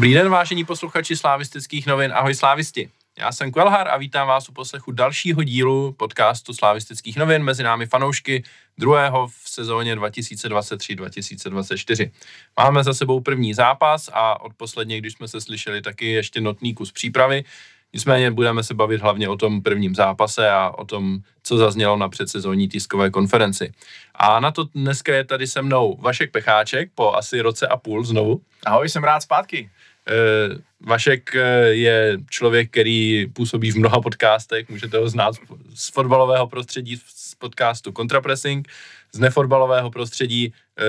Dobrý den, vážení posluchači slávistických novin. Ahoj slávisti. Já jsem Kvelhar a vítám vás u poslechu dalšího dílu podcastu slávistických novin mezi námi fanoušky druhého v sezóně 2023-2024. Máme za sebou první zápas a od posledně, když jsme se slyšeli, taky ještě notný kus přípravy. Nicméně budeme se bavit hlavně o tom prvním zápase a o tom, co zaznělo na předsezónní tiskové konferenci. A na to dneska je tady se mnou Vašek Pecháček po asi roce a půl znovu. Ahoj, jsem rád zpátky. Eh, Vašek eh, je člověk, který působí v mnoha podcastech, můžete ho znát z fotbalového prostředí, z podcastu Contrapressing, z nefotbalového prostředí, eh,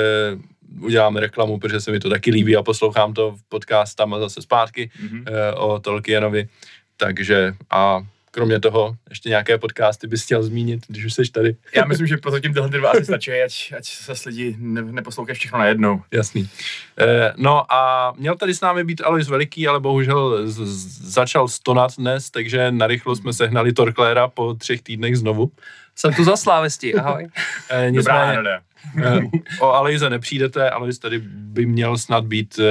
uděláme reklamu, protože se mi to taky líbí a poslouchám to v podcast tam a zase zpátky mm-hmm. o Tolkienovi. Takže a kromě toho ještě nějaké podcasty bys chtěl zmínit, když už jsi tady. Já myslím, že prozatím tyhle dva asi stačí, ať, ať se lidi ne, neposlouchají všechno najednou. Jasný. E, no a měl tady s námi být Alois Veliký, ale bohužel z, z, začal stonat dnes, takže narychlo jsme sehnali Torkléra po třech týdnech znovu. Jsem tu za slávesti, ahoj. e, nicméně, Dobrá, e, o Aloise nepřijdete, Alois tady by měl snad být e,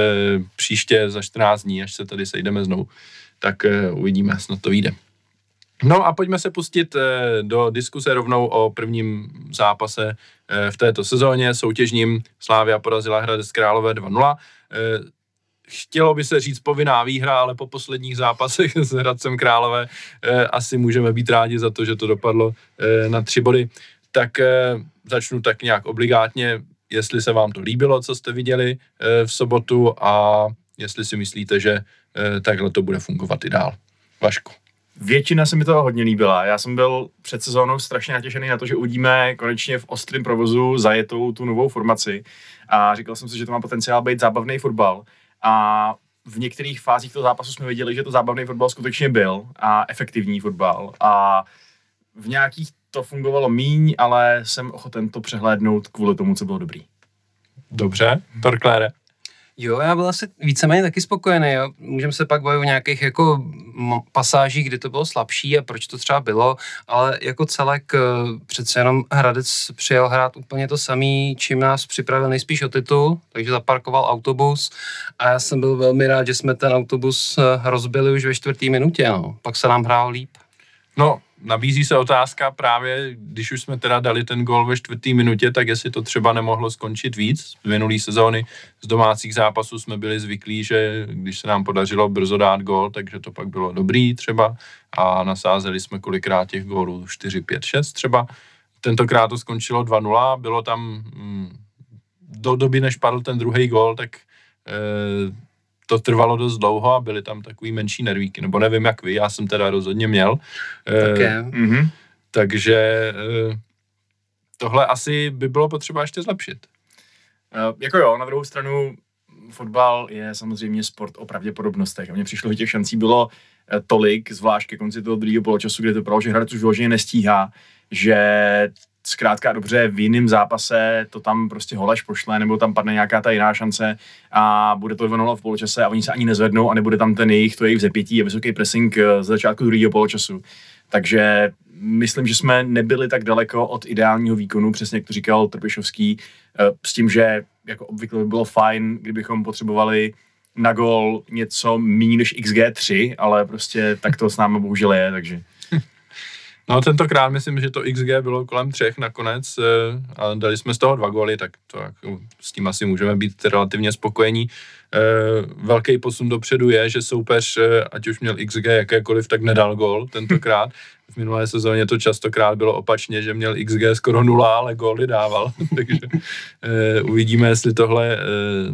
příště za 14 dní, až se tady sejdeme znovu. Tak e, uvidíme, snad to vyjde. No a pojďme se pustit eh, do diskuse rovnou o prvním zápase eh, v této sezóně. Soutěžním Slávia porazila Hradec Králové 2-0. Eh, chtělo by se říct povinná výhra, ale po posledních zápasech s Hradcem Králové asi můžeme být rádi za to, že to dopadlo na tři body. Tak začnu tak nějak obligátně, jestli se vám to líbilo, co jste viděli v sobotu a jestli si myslíte, že takhle to bude fungovat i dál. Vašku. Většina se mi toho hodně líbila. Já jsem byl před sezónou strašně natěšený na to, že uvidíme konečně v ostrém provozu zajetou tu novou formaci. A říkal jsem si, že to má potenciál být zábavný fotbal. A v některých fázích toho zápasu jsme viděli, že to zábavný fotbal skutečně byl a efektivní fotbal. A v nějakých to fungovalo míň, ale jsem ochoten to přehlédnout kvůli tomu, co bylo dobrý. Dobře, Torklére. Jo, já byl asi víceméně taky spokojený. Jo. Můžeme se pak bavit o nějakých jako pasážích, kdy to bylo slabší a proč to třeba bylo, ale jako celek eh, přece jenom Hradec přijel hrát úplně to samý, čím nás připravil nejspíš o titul, takže zaparkoval autobus a já jsem byl velmi rád, že jsme ten autobus eh, rozbili už ve čtvrtý minutě. No. Pak se nám hrálo líp. No, nabízí se otázka právě, když už jsme teda dali ten gol ve čtvrtý minutě, tak jestli to třeba nemohlo skončit víc. Z minulý sezóny z domácích zápasů jsme byli zvyklí, že když se nám podařilo brzo dát gol, takže to pak bylo dobrý třeba a nasázeli jsme kolikrát těch gólů 4, 5, 6 třeba. Tentokrát to skončilo 2-0, bylo tam mm, do doby, než padl ten druhý gol, tak eh, to trvalo dost dlouho a byly tam takový menší nervíky, nebo nevím jak vy, já jsem teda rozhodně měl. Také. E, mm-hmm. Takže e, tohle asi by bylo potřeba ještě zlepšit. E, jako jo, na druhou stranu fotbal je samozřejmě sport o pravděpodobnostech. A mně přišlo, že těch šancí bylo tolik, zvlášť ke konci toho druhého poločasu, kde to bylo, že Hradec už vyloženě nestíhá, že zkrátka dobře v jiném zápase to tam prostě holeš pošle, nebo tam padne nějaká ta jiná šance a bude to 2 v poločase a oni se ani nezvednou a nebude tam ten jejich, to jejich zepětí a vysoký pressing eh, z začátku druhého poločasu. Takže myslím, že jsme nebyli tak daleko od ideálního výkonu, přesně jak to říkal Trpišovský, eh, s tím, že jako obvykle by bylo fajn, kdybychom potřebovali na gol něco méně než XG3, ale prostě tak to s námi bohužel je, takže No tentokrát myslím, že to XG bylo kolem třech nakonec eh, a dali jsme z toho dva góly, tak to jako, s tím asi můžeme být relativně spokojení. Eh, velký posun dopředu je, že soupeř, eh, ať už měl XG jakékoliv, tak nedal gól tentokrát. V minulé sezóně to častokrát bylo opačně, že měl XG skoro nula, ale góly dával. Takže uvidíme, jestli tohle,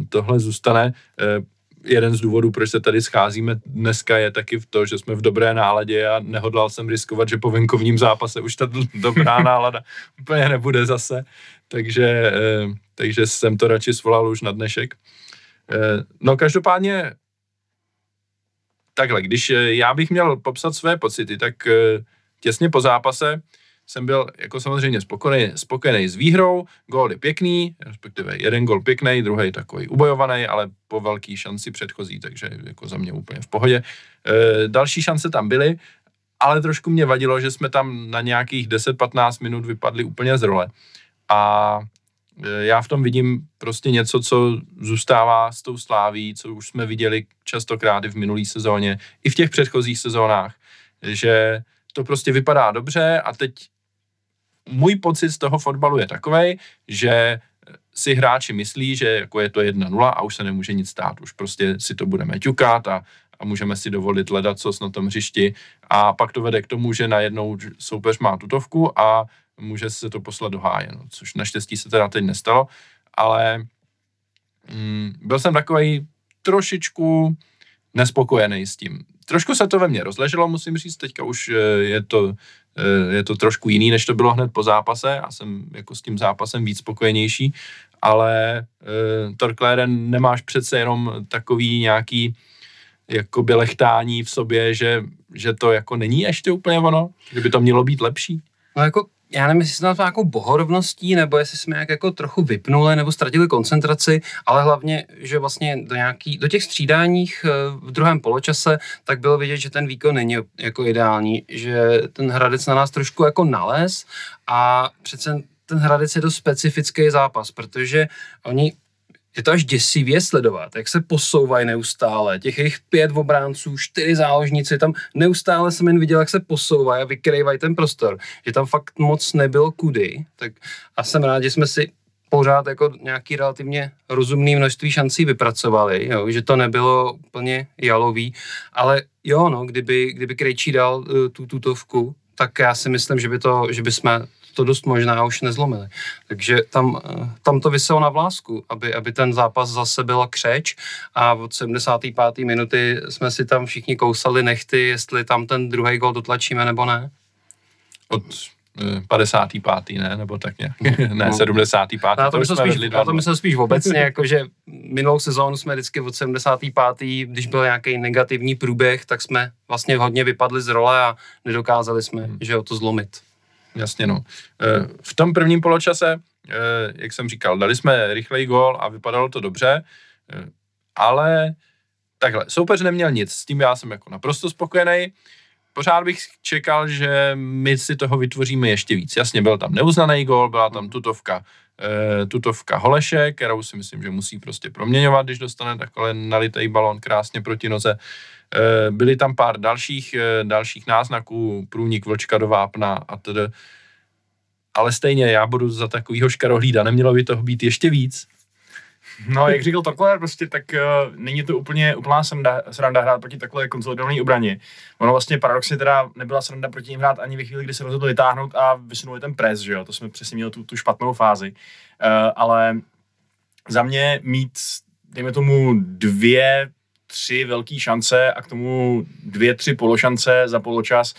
tohle zůstane jeden z důvodů, proč se tady scházíme dneska, je taky v to, že jsme v dobré náladě a nehodlal jsem riskovat, že po venkovním zápase už ta dobrá nálada úplně nebude zase. Takže, eh, takže jsem to radši svolal už na dnešek. Eh, no každopádně takhle, když eh, já bych měl popsat své pocity, tak těsně po zápase jsem byl jako samozřejmě spokojený, spokojený s výhrou, gól je pěkný, respektive jeden gól pěkný, druhý takový ubojovaný, ale po velký šanci předchozí, takže jako za mě úplně v pohodě. E, další šance tam byly, ale trošku mě vadilo, že jsme tam na nějakých 10-15 minut vypadli úplně z role. A eh, já v tom vidím prostě něco, co zůstává s tou sláví, co už jsme viděli častokrát i v minulý sezóně, i v těch předchozích sezónách, že to prostě vypadá dobře a teď můj pocit z toho fotbalu je takový, že si hráči myslí, že jako je to 1-0 a už se nemůže nic stát. Už prostě si to budeme ťukat a, a můžeme si dovolit ledat co na tom hřišti a pak to vede k tomu, že najednou soupeř má tutovku a může se to poslat do háje, no, což naštěstí se teda teď nestalo, ale mm, byl jsem takový trošičku nespokojený s tím. Trošku se to ve mně rozleželo, musím říct, teďka už eh, je to, eh, je to trošku jiný, než to bylo hned po zápase a jsem jako s tím zápasem víc spokojenější, ale uh, Torkléren nemáš přece jenom takový nějaký jakoby lechtání v sobě, že, že to jako není ještě úplně ono, že by to mělo být lepší. No jako já nevím, jestli jsme to nějakou bohorovností, nebo jestli jsme jak jako trochu vypnuli, nebo ztratili koncentraci, ale hlavně, že vlastně do, nějaký, do těch střídáních eh, v druhém poločase, tak bylo vidět, že ten výkon není jako ideální, že ten Hradec na nás trošku jako nalez a přece ten Hradec je to specifický zápas, protože oni je to až děsivě sledovat, jak se posouvají neustále. Těch jejich pět obránců, čtyři záložníci, tam neustále jsem jen viděl, jak se posouvají a vykrývají ten prostor. Že tam fakt moc nebylo kudy. Tak a jsem rád, že jsme si pořád jako nějaký relativně rozumný množství šancí vypracovali, jo, že to nebylo úplně jalový, ale jo, no, kdyby, kdyby Krejčí dal uh, tu tutovku, tak já si myslím, že by, to, že by jsme to dost možná už nezlomili. Takže tam, eh, tam to vyselo na vlásku, aby, aby ten zápas zase byl křeč a od 75. minuty jsme si tam všichni kousali nechty, jestli tam ten druhý gol dotlačíme nebo ne. Od 55. Eh, ne, nebo tak nějak, ne, no. 75. Já to, myslel spíš, já to myslel spíš obecně, jako že minulou sezónu jsme vždycky od 75. když byl nějaký negativní průběh, tak jsme vlastně hodně vypadli z role a nedokázali jsme, hmm. že o to zlomit. Jasně no. Eh, v tom prvním poločase, eh, jak jsem říkal, dali jsme rychlej gól a vypadalo to dobře, eh, ale takhle, soupeř neměl nic, s tím já jsem jako naprosto spokojený. Pořád bych čekal, že my si toho vytvoříme ještě víc. Jasně, byl tam neuznaný gól, byla tam tutovka, tutovka Holeše, kterou si myslím, že musí prostě proměňovat, když dostane takhle nalitý balon krásně proti noze. Eh, byly tam pár dalších, eh, dalších náznaků, průnik vlčka do vápna a tedy. Ale stejně já budu za takovýho škarohlída, nemělo by toho být ještě víc. No, jak říkal takhle, prostě tak uh, není to úplně úplná sranda, sranda hrát proti takhle konsolidované obraně. Ono vlastně paradoxně teda nebyla sranda proti ním hrát ani ve chvíli, kdy se rozhodl vytáhnout a vysunuli ten pres, že jo, to jsme přesně měli tu, tu špatnou fázi. Uh, ale za mě mít, dejme tomu, dvě tři velké šance a k tomu dvě, tři pološance za poločas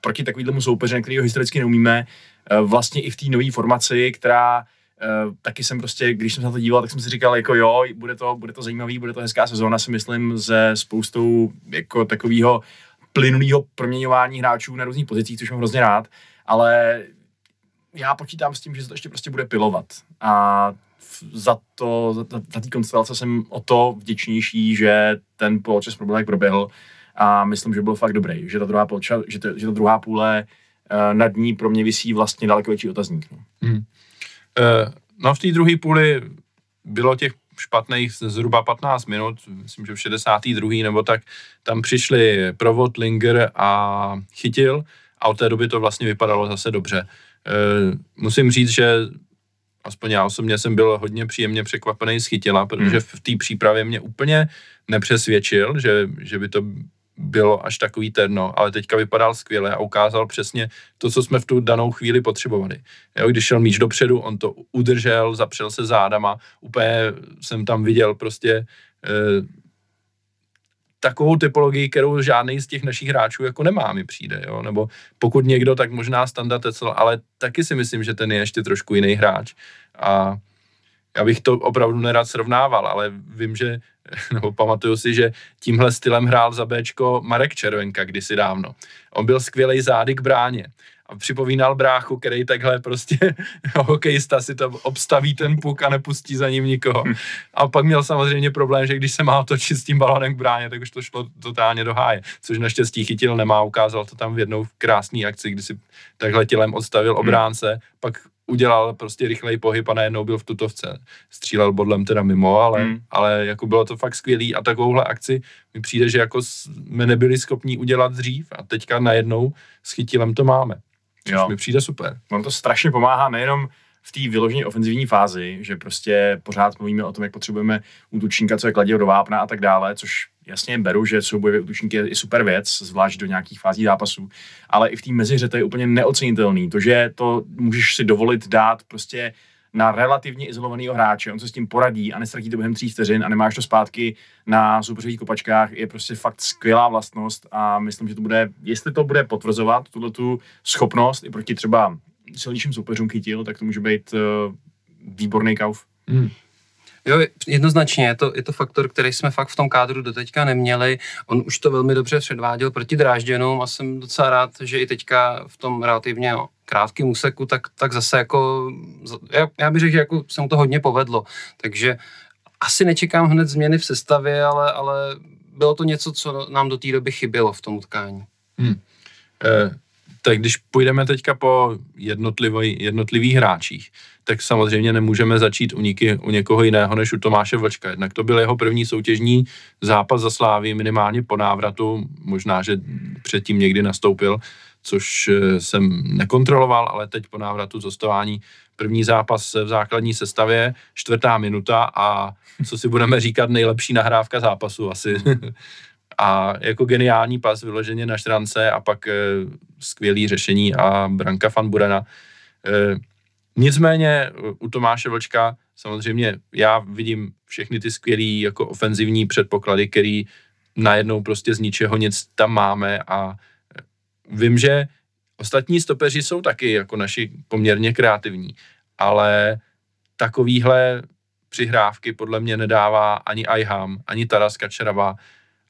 proti takovému soupeři, který ho historicky neumíme, eh, vlastně i v té nové formaci, která taky jsem prostě, když jsem se na to díval, tak jsem si říkal, jako jo, bude to, bude to zajímavý, bude to hezká sezóna, si myslím, se spoustou jako takového plynulého proměňování hráčů na různých pozicích, což mám hrozně rád, ale já počítám s tím, že se to ještě prostě bude pilovat. A za to, za, za té konstelace jsem o to vděčnější, že ten poločas proběhl, jak proběhl a myslím, že byl fakt dobrý, že ta druhá, poločas, že to, že ta druhá půle uh, nad ní pro mě vysí vlastně daleko větší otazník. No, hmm. Uh, no v té druhé půli bylo těch špatných zhruba 15 minut, myslím, že v 62. nebo tak, tam přišli Provod, Linger a Chytil a od té doby to vlastně vypadalo zase dobře. Uh, musím říct, že aspoň já osobně jsem byl hodně příjemně překvapený z Chytila, protože hmm. v té přípravě mě úplně nepřesvědčil, že, že by to bylo až takový terno, ale teďka vypadal skvěle a ukázal přesně to, co jsme v tu danou chvíli potřebovali. Jo, když šel míč dopředu, on to udržel, zapřel se zádama, úplně jsem tam viděl prostě eh, takovou typologii, kterou žádný z těch našich hráčů jako nemá, mi přijde, jo? nebo pokud někdo, tak možná Standa Tecel, ale taky si myslím, že ten je ještě trošku jiný hráč a já bych to opravdu nerad srovnával, ale vím, že, nebo pamatuju si, že tímhle stylem hrál za Bčko Marek Červenka kdysi dávno. On byl skvělý zády k bráně a připomínal bráchu, který takhle prostě hokejista si to obstaví ten puk a nepustí za ním nikoho. A pak měl samozřejmě problém, že když se má otočit s tím balonem k bráně, tak už to šlo totálně do háje, což naštěstí chytil nemá, ukázal to tam v jednou krásné akci, kdy si takhle tělem odstavil obránce, pak udělal prostě rychlej pohyb a najednou byl v tutovce. Střílel bodlem teda mimo, ale, hmm. ale jako bylo to fakt skvělý a takovouhle akci mi přijde, že jako jsme nebyli schopni udělat dřív a teďka najednou s chytilem to máme. Což jo. mi přijde super. On to strašně pomáhá nejenom v té vyloženě ofenzivní fázi, že prostě pořád mluvíme o tom, jak potřebujeme útočníka, co je kladě do vápna a tak dále, což jasně beru, že soubojové útočníky je i super věc, zvlášť do nějakých fází zápasů, ale i v té meziře to je úplně neocenitelný. To, že to můžeš si dovolit dát prostě na relativně izolovaného hráče, on se s tím poradí a nestratí to během tří vteřin a nemáš to zpátky na soupeřových kopačkách, je prostě fakt skvělá vlastnost a myslím, že to bude, jestli to bude potvrzovat tuto tu schopnost i proti třeba silnějším soupeřům chytil, tak to může být uh, výborný kauf. Mm. Jo, jednoznačně, je to, je to faktor, který jsme fakt v tom kádru doteďka neměli. On už to velmi dobře předváděl proti Drážděnům a jsem docela rád, že i teďka v tom relativně krátkém úseku, tak, tak zase jako, já, já bych řekl, že jako se mu to hodně povedlo. Takže asi nečekám hned změny v sestavě, ale, ale bylo to něco, co nám do té doby chybělo v tom utkání. Hmm. Eh, tak když půjdeme teďka po jednotlivý, jednotlivých hráčích, tak samozřejmě nemůžeme začít u, niky, u někoho jiného než u Tomáše Vlčka. Jednak to byl jeho první soutěžní zápas za Slávy, minimálně po návratu, možná, že předtím někdy nastoupil, což eh, jsem nekontroloval, ale teď po návratu z první zápas v základní sestavě, čtvrtá minuta a co si budeme říkat, nejlepší nahrávka zápasu asi. a jako geniální pas vyloženě na štrance a pak e, skvělý řešení a branka Fan Burena. E, nicméně u Tomáše Vlčka samozřejmě já vidím všechny ty skvělý jako ofenzivní předpoklady, který najednou prostě z ničeho nic tam máme a vím, že ostatní stopeři jsou taky jako naši poměrně kreativní, ale takovýhle přihrávky podle mě nedává ani Ajham, ani Taras Kačerava,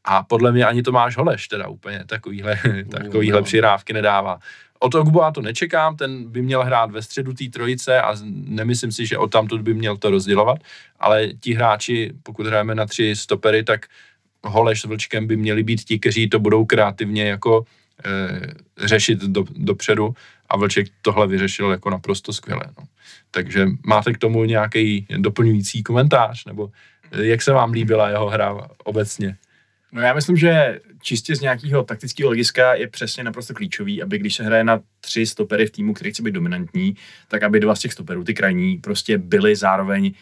a podle mě ani Tomáš Holeš teda úplně takovýhle, takovýhle přihrávky nedává. Od Ogboa to nečekám, ten by měl hrát ve středu té trojice a nemyslím si, že od tamtud by měl to rozdělovat, ale ti hráči, pokud hrajeme na tři stopery, tak Holeš s Vlčkem by měli být ti, kteří to budou kreativně jako e, řešit do, dopředu a Vlček tohle vyřešil jako naprosto skvěle. No. Takže máte k tomu nějaký doplňující komentář, nebo jak se vám líbila jeho hra obecně? No já myslím, že čistě z nějakého taktického hlediska je přesně naprosto klíčový, aby když se hraje na tři stopery v týmu, který chce být dominantní, tak aby dva z těch stoperů, ty krajní, prostě byli zároveň uh,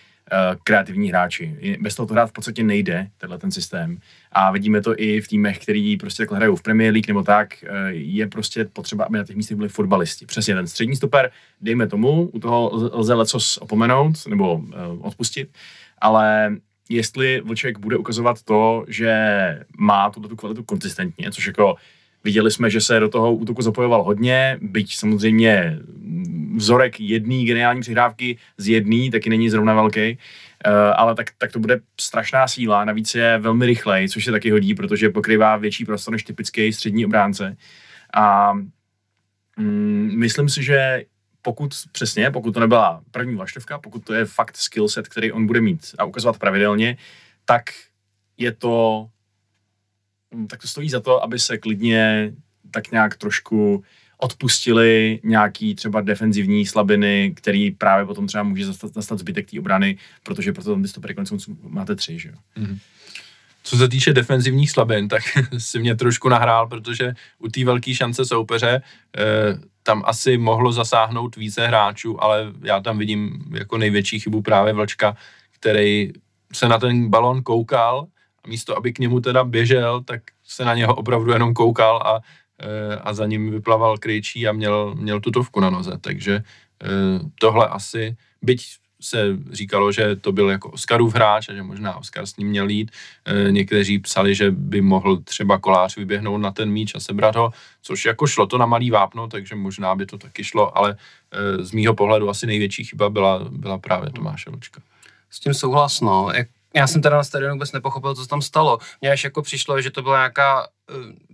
kreativní hráči. Bez toho to hrát v podstatě nejde, tenhle ten systém. A vidíme to i v týmech, který prostě takhle hrajou v Premier League nebo tak, uh, je prostě potřeba, aby na těch místech byli fotbalisti. Přesně ten střední stoper, dejme tomu, u toho lze lecos opomenout nebo uh, odpustit, ale jestli Vlček bude ukazovat to, že má tuto tu kvalitu konzistentně, což jako viděli jsme, že se do toho útoku zapojoval hodně, byť samozřejmě vzorek jedné geniální přihrávky z jedné taky není zrovna velký, Uh, ale tak, tak to bude strašná síla, navíc je velmi rychlej, což se taky hodí, protože pokrývá větší prostor než typický střední obránce. A mm, myslím si, že pokud přesně, pokud to nebyla první vlaštovka, pokud to je fakt skill set, který on bude mít a ukazovat pravidelně, tak je to, tak to stojí za to, aby se klidně tak nějak trošku odpustili nějaký třeba defenzivní slabiny, který právě potom třeba může zastat, zbytek té obrany, protože proto tam ty stopery konec máte tři, že jo. Mm-hmm. Co se týče defenzivních slabin, tak si mě trošku nahrál, protože u té velké šance soupeře eh, tam asi mohlo zasáhnout více hráčů, ale já tam vidím jako největší chybu právě Vlčka, který se na ten balon koukal a místo, aby k němu teda běžel, tak se na něho opravdu jenom koukal a, eh, a za ním vyplaval kryčí a měl, měl tutovku na noze, takže eh, tohle asi, byť se říkalo, že to byl jako Oscarův hráč a že možná Oscar s ním měl jít. E, někteří psali, že by mohl třeba kolář vyběhnout na ten míč a sebrat ho, což jako šlo to na malý vápno, takže možná by to taky šlo, ale e, z mýho pohledu asi největší chyba byla, byla právě Tomáše Lučka. S tím souhlas, no. Jak já jsem teda na stadionu vůbec nepochopil, co tam stalo. Mně až jako přišlo, že to bylo nějaká,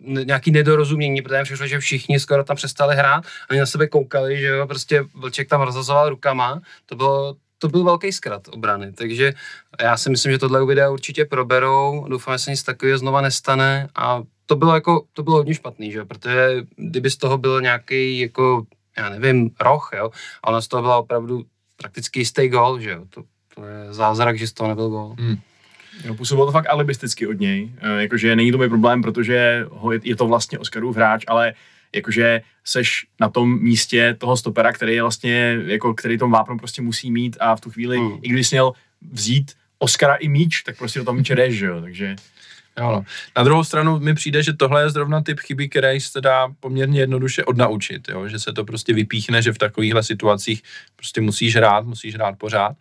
uh, nějaký nedorozumění, protože přišlo, že všichni skoro tam přestali hrát, oni na sebe koukali, že jo, prostě Vlček tam rozhazoval rukama, to bylo, to byl velký zkrat obrany, takže já si myslím, že tohle videa určitě proberou, doufám, že se nic takového znova nestane a to bylo jako, to bylo hodně špatný, že protože kdyby z toho byl nějaký jako já nevím, roh, jo. A ona z toho byla opravdu prakticky jistý gol, že jo. To, to je zázrak, že z toho nebyl gol. Hmm. Jo, působilo to fakt alibisticky od něj. E, jakože není to můj problém, protože ho je, je to vlastně Oscarův hráč, ale jakože seš na tom místě toho stopera, který je vlastně, jako, který tom vápno prostě musí mít a v tu chvíli, hmm. i když měl vzít Oscara i míč, tak prostě do toho míče jdeš, že jo, takže... Jo, no. Na druhou stranu mi přijde, že tohle je zrovna typ chyby, který se dá poměrně jednoduše odnaučit, jo? že se to prostě vypíchne, že v takovýchhle situacích prostě musíš hrát, musíš hrát pořád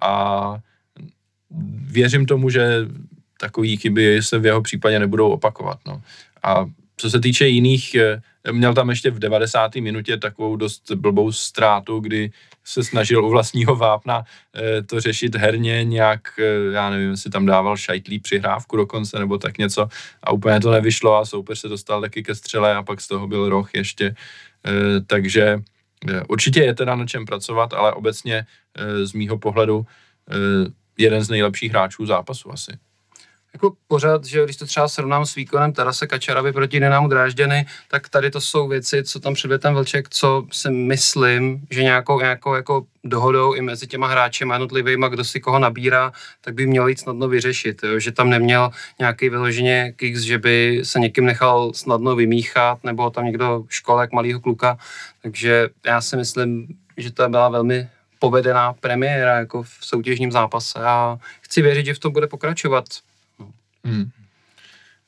a věřím tomu, že takové chyby se v jeho případě nebudou opakovat. No. A co se týče jiných, eh, měl tam ještě v 90. minutě takovou dost blbou ztrátu, kdy se snažil u vlastního vápna eh, to řešit herně nějak, eh, já nevím, jestli tam dával šajtlí přihrávku dokonce nebo tak něco a úplně to nevyšlo a soupeř se dostal taky ke střele a pak z toho byl roh ještě, takže určitě je teda na čem pracovat, ale obecně z mýho pohledu jeden z nejlepších hráčů zápasu asi jako pořád, že když to třeba srovnám s výkonem Tarase Kačaravy proti Dynamu Drážděny, tak tady to jsou věci, co tam předvede ten Vlček, co si myslím, že nějakou, nějakou jako dohodou i mezi těma hráči jednotlivými, kdo si koho nabírá, tak by měl jít snadno vyřešit. Jo? Že tam neměl nějaký vyloženě kicks, že by se někým nechal snadno vymíchat, nebo tam někdo školek malého kluka. Takže já si myslím, že to byla velmi povedená premiéra jako v soutěžním zápase a chci věřit, že v tom bude pokračovat. Hmm.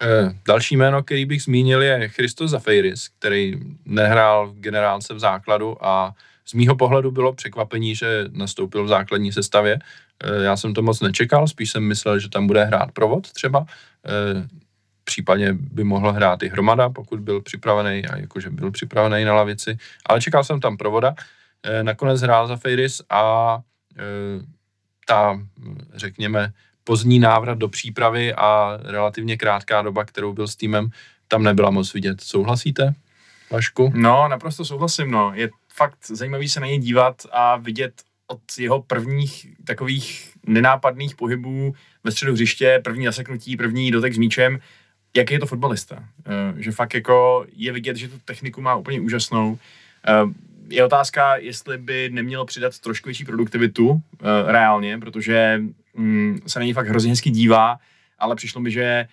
E, další jméno, který bych zmínil, je Christos Zafeiris, který nehrál v generálce v základu a z mýho pohledu bylo překvapení, že nastoupil v základní sestavě. E, já jsem to moc nečekal, spíš jsem myslel, že tam bude hrát provod třeba. E, případně by mohl hrát i hromada, pokud byl připravený, a jakože byl připravený na lavici, ale čekal jsem tam provoda. Nakonec hrál za a ta, řekněme, pozdní návrat do přípravy a relativně krátká doba, kterou byl s týmem, tam nebyla moc vidět. Souhlasíte, Vašku? No, naprosto souhlasím, no. Je fakt zajímavý se na něj dívat a vidět od jeho prvních takových nenápadných pohybů ve středu hřiště, první zaseknutí, první dotek s míčem, jaký je to fotbalista. Eh, že fakt jako je vidět, že tu techniku má úplně úžasnou. Je otázka, jestli by neměl přidat trošku větší produktivitu uh, reálně, protože um, se na něj fakt hrozně hezky dívá, ale přišlo mi, že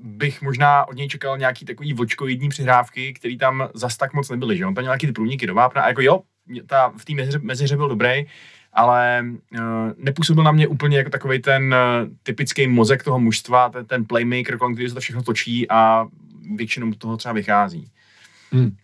bych možná od něj čekal nějaký takový vlčkovidní přihrávky, který tam zas tak moc nebyly, že on tam měl nějaký ty průniky do vápna a jako jo, ta, v té meziře, meziře byl dobrý, ale uh, nepůsobil na mě úplně jako takový ten uh, typický mozek toho mužstva, ten, ten playmaker, kolem který se to všechno točí a většinou toho třeba vychází. Hmm.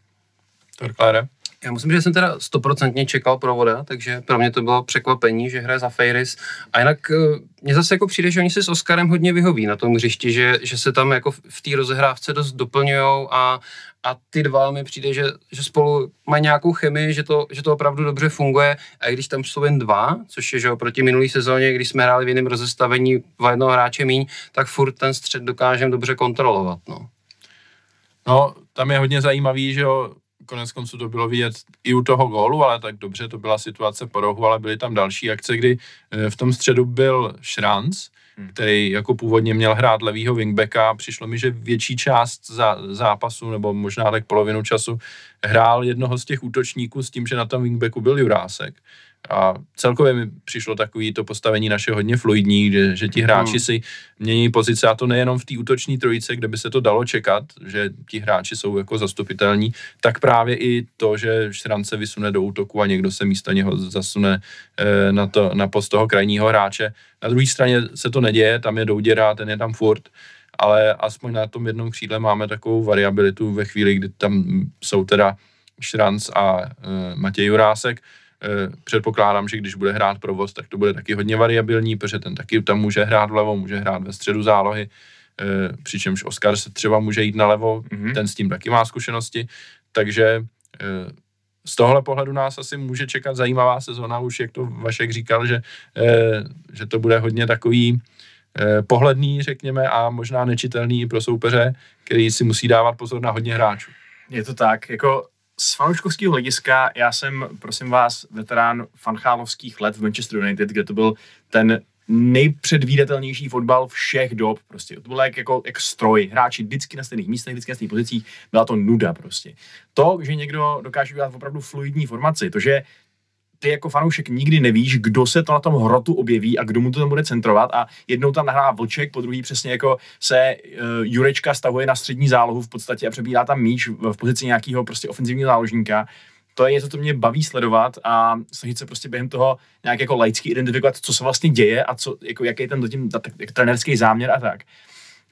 Torklére? Já musím, že jsem teda stoprocentně čekal provoda, takže pro mě to bylo překvapení, že hraje za Feiris. A jinak eh, mně zase jako přijde, že oni se s Oskarem hodně vyhoví na tom hřišti, že, že se tam jako v té rozehrávce dost doplňují a, a ty dva mi přijde, že, že spolu mají nějakou chemii, že to, že to opravdu dobře funguje. A i když tam jsou jen dva, což je že oproti minulý sezóně, když jsme hráli v jiném rozestavení dva jednoho hráče míň, tak furt ten střed dokážeme dobře kontrolovat. No. No, tam je hodně zajímavý, že jo, konec konců to bylo vidět i u toho gólu, ale tak dobře, to byla situace po rohu, ale byly tam další akce, kdy eh, v tom středu byl Šranc, hmm. který jako původně měl hrát levýho wingbacka. Přišlo mi, že větší část za, zápasu, nebo možná tak polovinu času, hrál jednoho z těch útočníků s tím, že na tom wingbacku byl Jurásek. A celkově mi přišlo takový to postavení naše hodně fluidní, že, že ti hráči hmm. si mění pozice a to nejenom v té útoční trojice, kde by se to dalo čekat, že ti hráči jsou jako zastupitelní, tak právě i to, že Šran se vysune do útoku a někdo se místo něho zasune eh, na, to, na post toho krajního hráče. Na druhé straně se to neděje, tam je Douděra, ten je tam furt, ale aspoň na tom jednom křídle máme takovou variabilitu ve chvíli, kdy tam jsou teda Šranc a e, Matěj Jurásek, předpokládám, že když bude hrát provoz, tak to bude taky hodně variabilní, protože ten taky tam může hrát vlevo, může hrát ve středu zálohy, eh, přičemž Oscar se třeba může jít nalevo, mm-hmm. ten s tím taky má zkušenosti, takže eh, z tohle pohledu nás asi může čekat zajímavá sezona, už jak to Vašek říkal, že, že to bude hodně takový pohledný, řekněme, a možná nečitelný pro soupeře, který si musí dávat pozor na hodně hráčů. Je to tak, jako z fanouškovského hlediska, já jsem, prosím vás, veterán fanchálovských let v Manchester United, kde to byl ten nejpředvídatelnější fotbal všech dob. Prostě. To bylo jak, jako, jak stroj. Hráči vždycky na stejných místech, vždycky na stejných pozicích. Byla to nuda prostě. To, že někdo dokáže udělat opravdu fluidní formaci, to, že ty jako fanoušek nikdy nevíš, kdo se to na tom hrotu objeví a kdo mu to tam bude centrovat a jednou tam nahrá Vlček, po druhý přesně jako se uh, Jurečka stahuje na střední zálohu v podstatě a přebírá tam míč v, pozici nějakého prostě ofenzivního záložníka to je něco, co mě baví sledovat a snažit se prostě během toho nějak jako laicky identifikovat, co se vlastně děje a co, jako, jaký je ten zatím trenerský záměr a tak.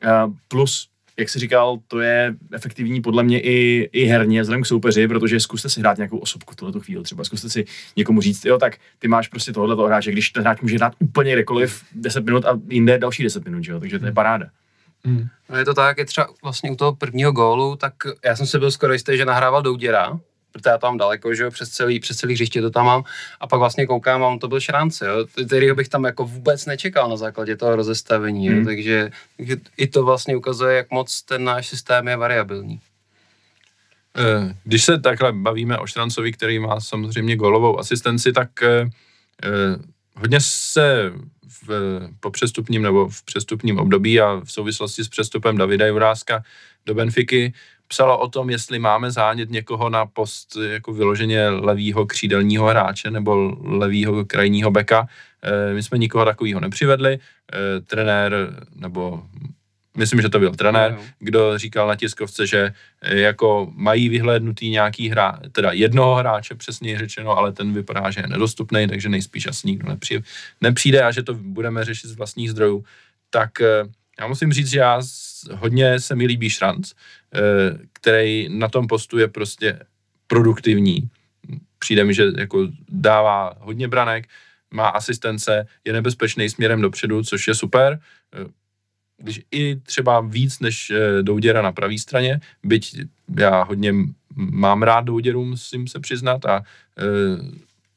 Uh, plus, jak jsi říkal, to je efektivní podle mě i, i herně vzhledem k soupeři, protože zkuste si hrát nějakou osobku tuhle chvíli třeba, zkuste si někomu říct, jo, tak ty máš prostě tohle hráče, když ten hráč může hrát úplně kdekoliv 10 minut a jinde další 10 minut, jo, takže to je paráda. Hmm. No je to tak, je třeba vlastně u toho prvního gólu, tak já jsem si byl skoro jistý, že nahrával Douděra, protože já tam daleko, že jo, přes celý, přes celý hřiště to tam mám a pak vlastně koukám a on to byl šránce, jo, kterýho bych tam jako vůbec nečekal na základě toho rozestavení, hmm. jo, takže, takže i to vlastně ukazuje, jak moc ten náš systém je variabilní. Eh, když se takhle bavíme o Štrancovi, který má samozřejmě golovou asistenci, tak eh, eh, hodně se v, po přestupním nebo v přestupním období a v souvislosti s přestupem Davida Juráska do Benfiky psalo o tom, jestli máme zánět někoho na post jako vyloženě levýho křídelního hráče nebo levýho krajního beka. E, my jsme nikoho takového nepřivedli. E, trenér, nebo myslím, že to byl trenér, kdo říkal na tiskovce, že e, jako mají vyhlédnutý nějaký hra, teda jednoho hráče přesně řečeno, ale ten vypadá, že je nedostupný, takže nejspíš asi nikdo nepřijde, nepřijde a že to budeme řešit z vlastních zdrojů. Tak já musím říct, že já hodně se mi líbí Šranc, eh, který na tom postu je prostě produktivní. Přijde mi, že jako dává hodně branek, má asistence, je nebezpečný směrem dopředu, což je super. Eh, když i třeba víc než eh, Douděra na pravé straně, byť já hodně mám rád Douděru, musím se přiznat a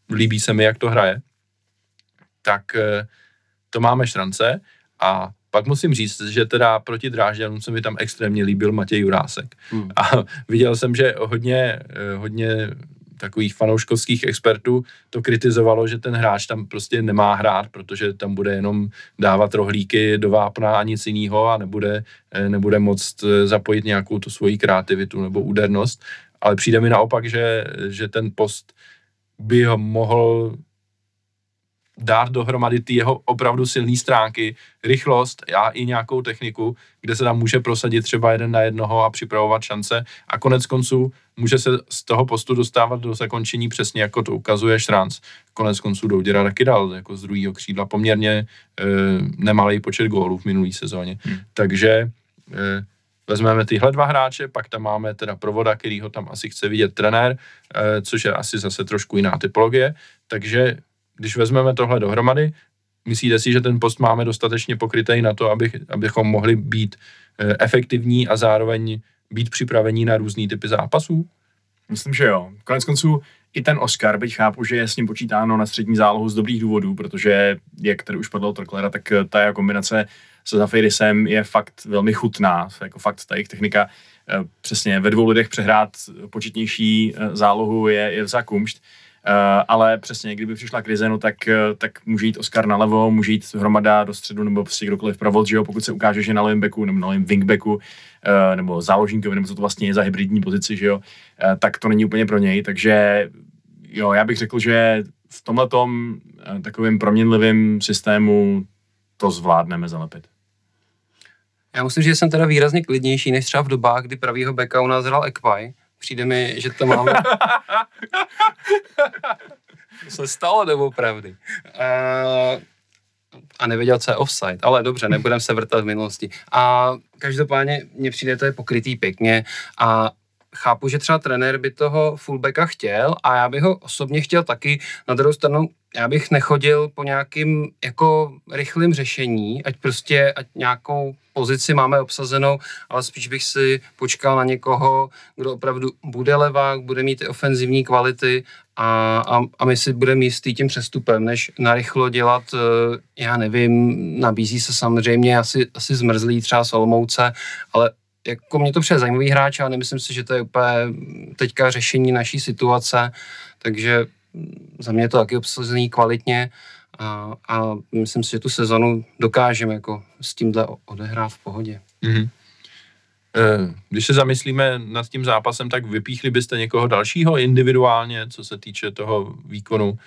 líbí se mi, jak to hraje, tak to máme šrance a pak musím říct, že teda proti Drážďanům se mi tam extrémně líbil Matěj Jurásek. Hmm. A viděl jsem, že hodně, eh, hodně takových fanouškovských expertů to kritizovalo, že ten hráč tam prostě nemá hrát, protože tam bude jenom dávat rohlíky do vápna a nic jiného a nebude, eh, nebude moct eh, zapojit nějakou tu svoji kreativitu nebo údernost. Ale přijde mi naopak, že, že ten post by ho mohl dát dohromady ty jeho opravdu silné stránky, rychlost a i nějakou techniku, kde se tam může prosadit třeba jeden na jednoho a připravovat šance a konec konců může se z toho postu dostávat do zakončení přesně jako to ukazuje Šránc. Konec konců Douděra taky dal jako z druhého křídla poměrně e, nemalý počet gólů v minulý sezóně. Hmm. Takže e, vezmeme tyhle dva hráče, pak tam máme teda provoda, který ho tam asi chce vidět trenér, e, což je asi zase trošku jiná typologie, takže když vezmeme tohle dohromady, myslíte si, že ten post máme dostatečně pokrytý na to, abych, abychom mohli být eh, efektivní a zároveň být připravení na různý typy zápasů? Myslím, že jo. Konec konců i ten Oscar, byť chápu, že je s ním počítáno na střední zálohu z dobrých důvodů, protože, jak tady už padlo Torklera, tak eh, ta kombinace se Zafirisem je fakt velmi chutná, jako fakt ta jejich technika eh, přesně ve dvou lidech přehrát početnější zálohu je, je za kumšt. Uh, ale přesně, kdyby přišla krize, no, tak, uh, tak může jít Oscar nalevo, může jít hromada do středu nebo prostě kdokoliv pravod, že jo, pokud se ukáže, že na levém beku nebo na levém wingbacku uh, nebo záložníkovi, nebo co to vlastně je za hybridní pozici, že jo, tak to není úplně pro něj, takže jo, já bych řekl, že v tomhle takovým proměnlivým systému to zvládneme zalepit. Já musím, že jsem teda výrazně klidnější než třeba v dobách, kdy pravýho beka u nás hrál Ekvaj, Přijde mi, že to máme... to se stalo nebo pravdy. Uh, a nevěděl, co je offside. Ale dobře, nebudem se vrtat v minulosti. A každopádně mně přijde, to je pokrytý pěkně a chápu, že třeba trenér by toho fullbacka chtěl a já bych ho osobně chtěl taky. Na druhou stranu, já bych nechodil po nějakým jako rychlým řešení, ať prostě ať nějakou pozici máme obsazenou, ale spíš bych si počkal na někoho, kdo opravdu bude levák, bude mít ty ofenzivní kvality a, a, a my si budeme jistý tím přestupem, než narychlo dělat, eh, já nevím, nabízí se samozřejmě asi, asi zmrzlý třeba Solmouce, ale jako mě to přijde zajímavý hráč, ale nemyslím si, že to je úplně teďka řešení naší situace, takže za mě je to taky obsazený kvalitně A, a myslím si, že tu sezonu dokážeme jako s tímhle odehrát v pohodě. Mm-hmm. Když se zamyslíme nad tím zápasem, tak vypíchli byste někoho dalšího individuálně, co se týče toho výkonu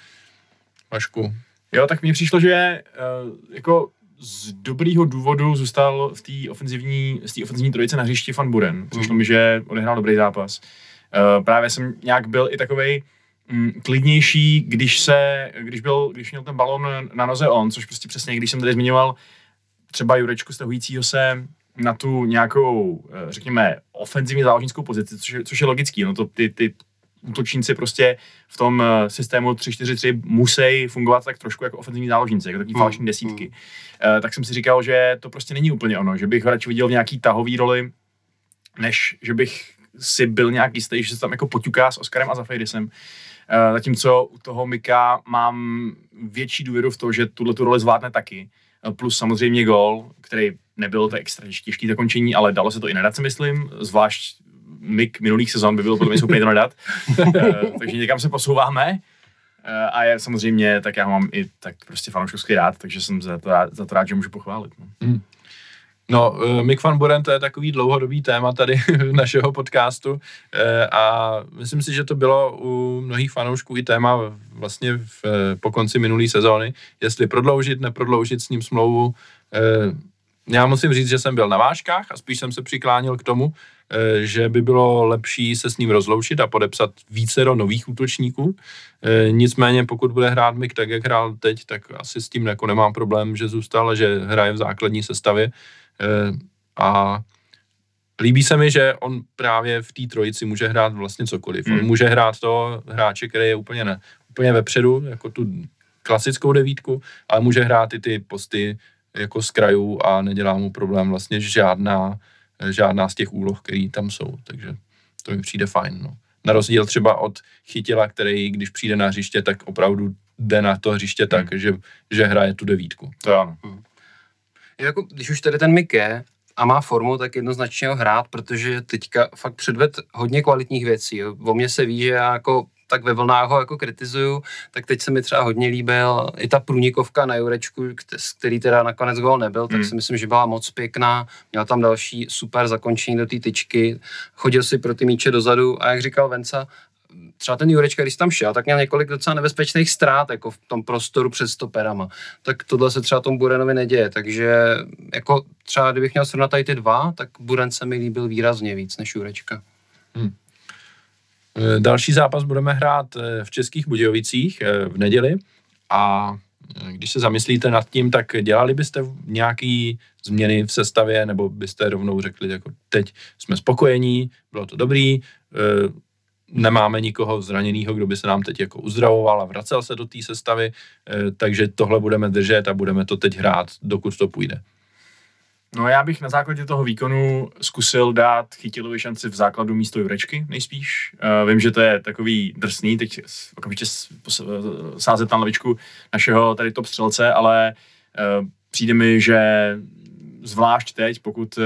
Vašku? Jo, tak mně přišlo, že uh, jako z dobrýho důvodu zůstal v té ofenzivní, z té ofenzivní trojice na hřišti Van Buren. Přišlo mm. mi, že odehrál dobrý zápas. Uh, právě jsem nějak byl i takovej mm, klidnější, když se, když byl, když měl ten balon na noze on, což prostě přesně, když jsem tady zmiňoval třeba Jurečku stahujícího se na tu nějakou, eh, řekněme, ofenzivní záložnickou pozici, což je, což je logický, no to ty, ty útočníci prostě v tom eh, systému 3-4-3 musí fungovat tak trošku jako ofenzivní záložníci, jako takový mm. falešní desítky. Mm. Uh, tak jsem si říkal, že to prostě není úplně ono, že bych radši viděl v nějaký tahový roli, než že bych si byl nějak jistý, že se tam jako poťuká s Oskarem a Zafejdisem. Uh, zatímco u toho Mika mám větší důvěru v to, že tuhle tu roli zvládne taky. Plus samozřejmě gol, který nebyl to extra těžký zakončení, ale dalo se to i nadat, si myslím, zvlášť mik minulých sezon by byl podle mě schopný to nadat. uh, takže někam se posouváme. Uh, a je samozřejmě, tak já ho mám i tak prostě fanouškovský rád, takže jsem za to rád, za to rád že můžu pochválit. No. Mm. No, uh, Mick Van Buren to je takový dlouhodobý téma tady našeho podcastu a myslím si, že to bylo u mnohých fanoušků i téma vlastně v, po konci minulé sezóny, jestli prodloužit, neprodloužit s ním smlouvu. Já musím říct, že jsem byl na vážkách a spíš jsem se přiklánil k tomu, Eh, že by bylo lepší se s ním rozloučit a podepsat více do nových útočníků. Eh, nicméně, pokud bude hrát Mik tak, jak hrál teď, tak asi s tím jako nemám problém, že zůstal a že hraje v základní sestavě. Eh, a líbí se mi, že on právě v té trojici může hrát vlastně cokoliv. Hmm. On může hrát to hráče, který je úplně, ne, úplně vepředu, jako tu klasickou devítku, ale může hrát i ty posty jako z krajů a nedělá mu problém vlastně žádná žádná z těch úloh, které tam jsou, takže to mi přijde fajn. No. Na rozdíl třeba od chytila, který když přijde na hřiště, tak opravdu jde na to hřiště hmm. tak, že, že hraje tu devítku. To ano. Hmm. Jako, když už tady ten Mik je a má formu, tak jednoznačně ho hrát, protože teďka fakt předved hodně kvalitních věcí. Jo. O mě se ví, že já jako tak ve vlnách ho jako kritizuju, tak teď se mi třeba hodně líbil i ta průnikovka na Jurečku, který teda nakonec gol nebyl, tak hmm. si myslím, že byla moc pěkná, měl tam další super zakončení do té tyčky, chodil si pro ty míče dozadu a jak říkal Venca, třeba ten Jurečka, když tam šel, tak měl několik docela nebezpečných ztrát jako v tom prostoru před stoperama. Tak tohle se třeba tomu Burenovi neděje, takže jako třeba kdybych měl srovnat tady ty dva, tak Buren se mi líbil výrazně víc než Jurečka. Hmm. Eh, další zápas budeme hrát eh, v Českých Budějovicích eh, v neděli a když se zamyslíte nad tím, tak dělali byste nějaký změny v sestavě, nebo byste rovnou řekli, jako teď jsme spokojení, bylo to dobrý, nemáme nikoho zraněného, kdo by se nám teď jako uzdravoval a vracel se do té sestavy, takže tohle budeme držet a budeme to teď hrát, dokud to půjde. No já bych na základě toho výkonu zkusil dát Chytilovi šanci v základu místo Jurečky nejspíš. Uh, vím, že to je takový drsný, teď okamžitě sázet na lavičku našeho tady top střelce, ale uh, přijde mi, že zvlášť teď, pokud uh,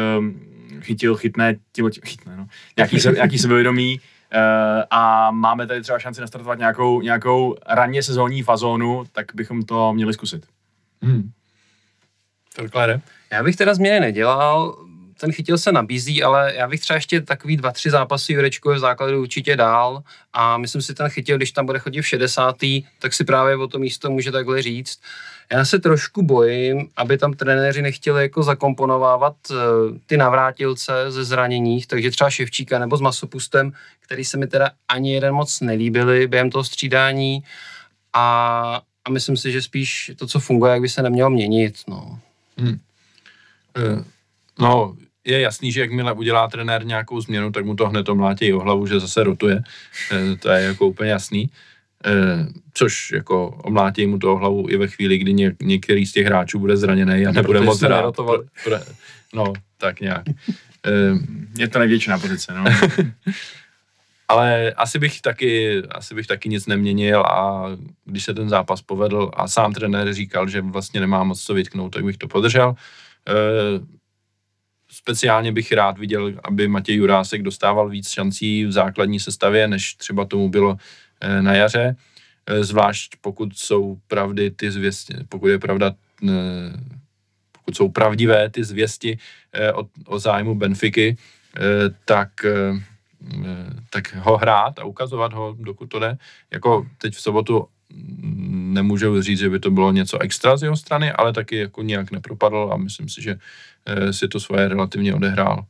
chytil, chytne, tělo, chytne, no, nějaký, se, nějaký sebevědomí, a máme tady třeba šanci nastartovat nějakou, nějakou ranně sezónní fazónu, tak bychom to měli zkusit. Hmm. Klare. Já bych teda změny nedělal, ten chytil se nabízí, ale já bych třeba ještě takový dva, tři zápasy Jurečku v základu určitě dál a myslím si ten chytil, když tam bude chodit v 60. tak si právě o to místo může takhle říct. Já se trošku bojím, aby tam trenéři nechtěli jako zakomponovávat uh, ty navrátilce ze zraněních, takže třeba Ševčíka nebo s Masopustem, který se mi teda ani jeden moc nelíbili během toho střídání a, a myslím si, že spíš to, co funguje, jak by se nemělo měnit. No. Hmm. Eh, no, je jasný, že jakmile udělá trenér nějakou změnu, tak mu to hned omlátí o hlavu, že zase rotuje. Eh, to je jako úplně jasný. Eh, což jako omlátí mu to o hlavu i ve chvíli, kdy ně, některý z těch hráčů bude zraněný a nebude moc hrát. No, tak nějak. Je to největšiná pozice, no. Ale asi bych, taky, asi bych taky nic neměnil a když se ten zápas povedl a sám trenér říkal, že vlastně nemá moc co vytknout, tak bych to podržel. Eh, speciálně bych rád viděl, aby Matěj Jurásek dostával víc šancí v základní sestavě, než třeba tomu bylo eh, na jaře. eh, zvlášť pokud jsou pravdy ty zvěsti, pokud je pravda, pokud jsou pravdivé ty zvěsti o, o zájmu Benfiky, tak tak ho hrát a ukazovat ho, dokud to jde. Jako teď v sobotu nemůžu říct, že by to bylo něco extra z jeho strany, ale taky jako nějak nepropadl a myslím si, že si to svoje relativně odehrál.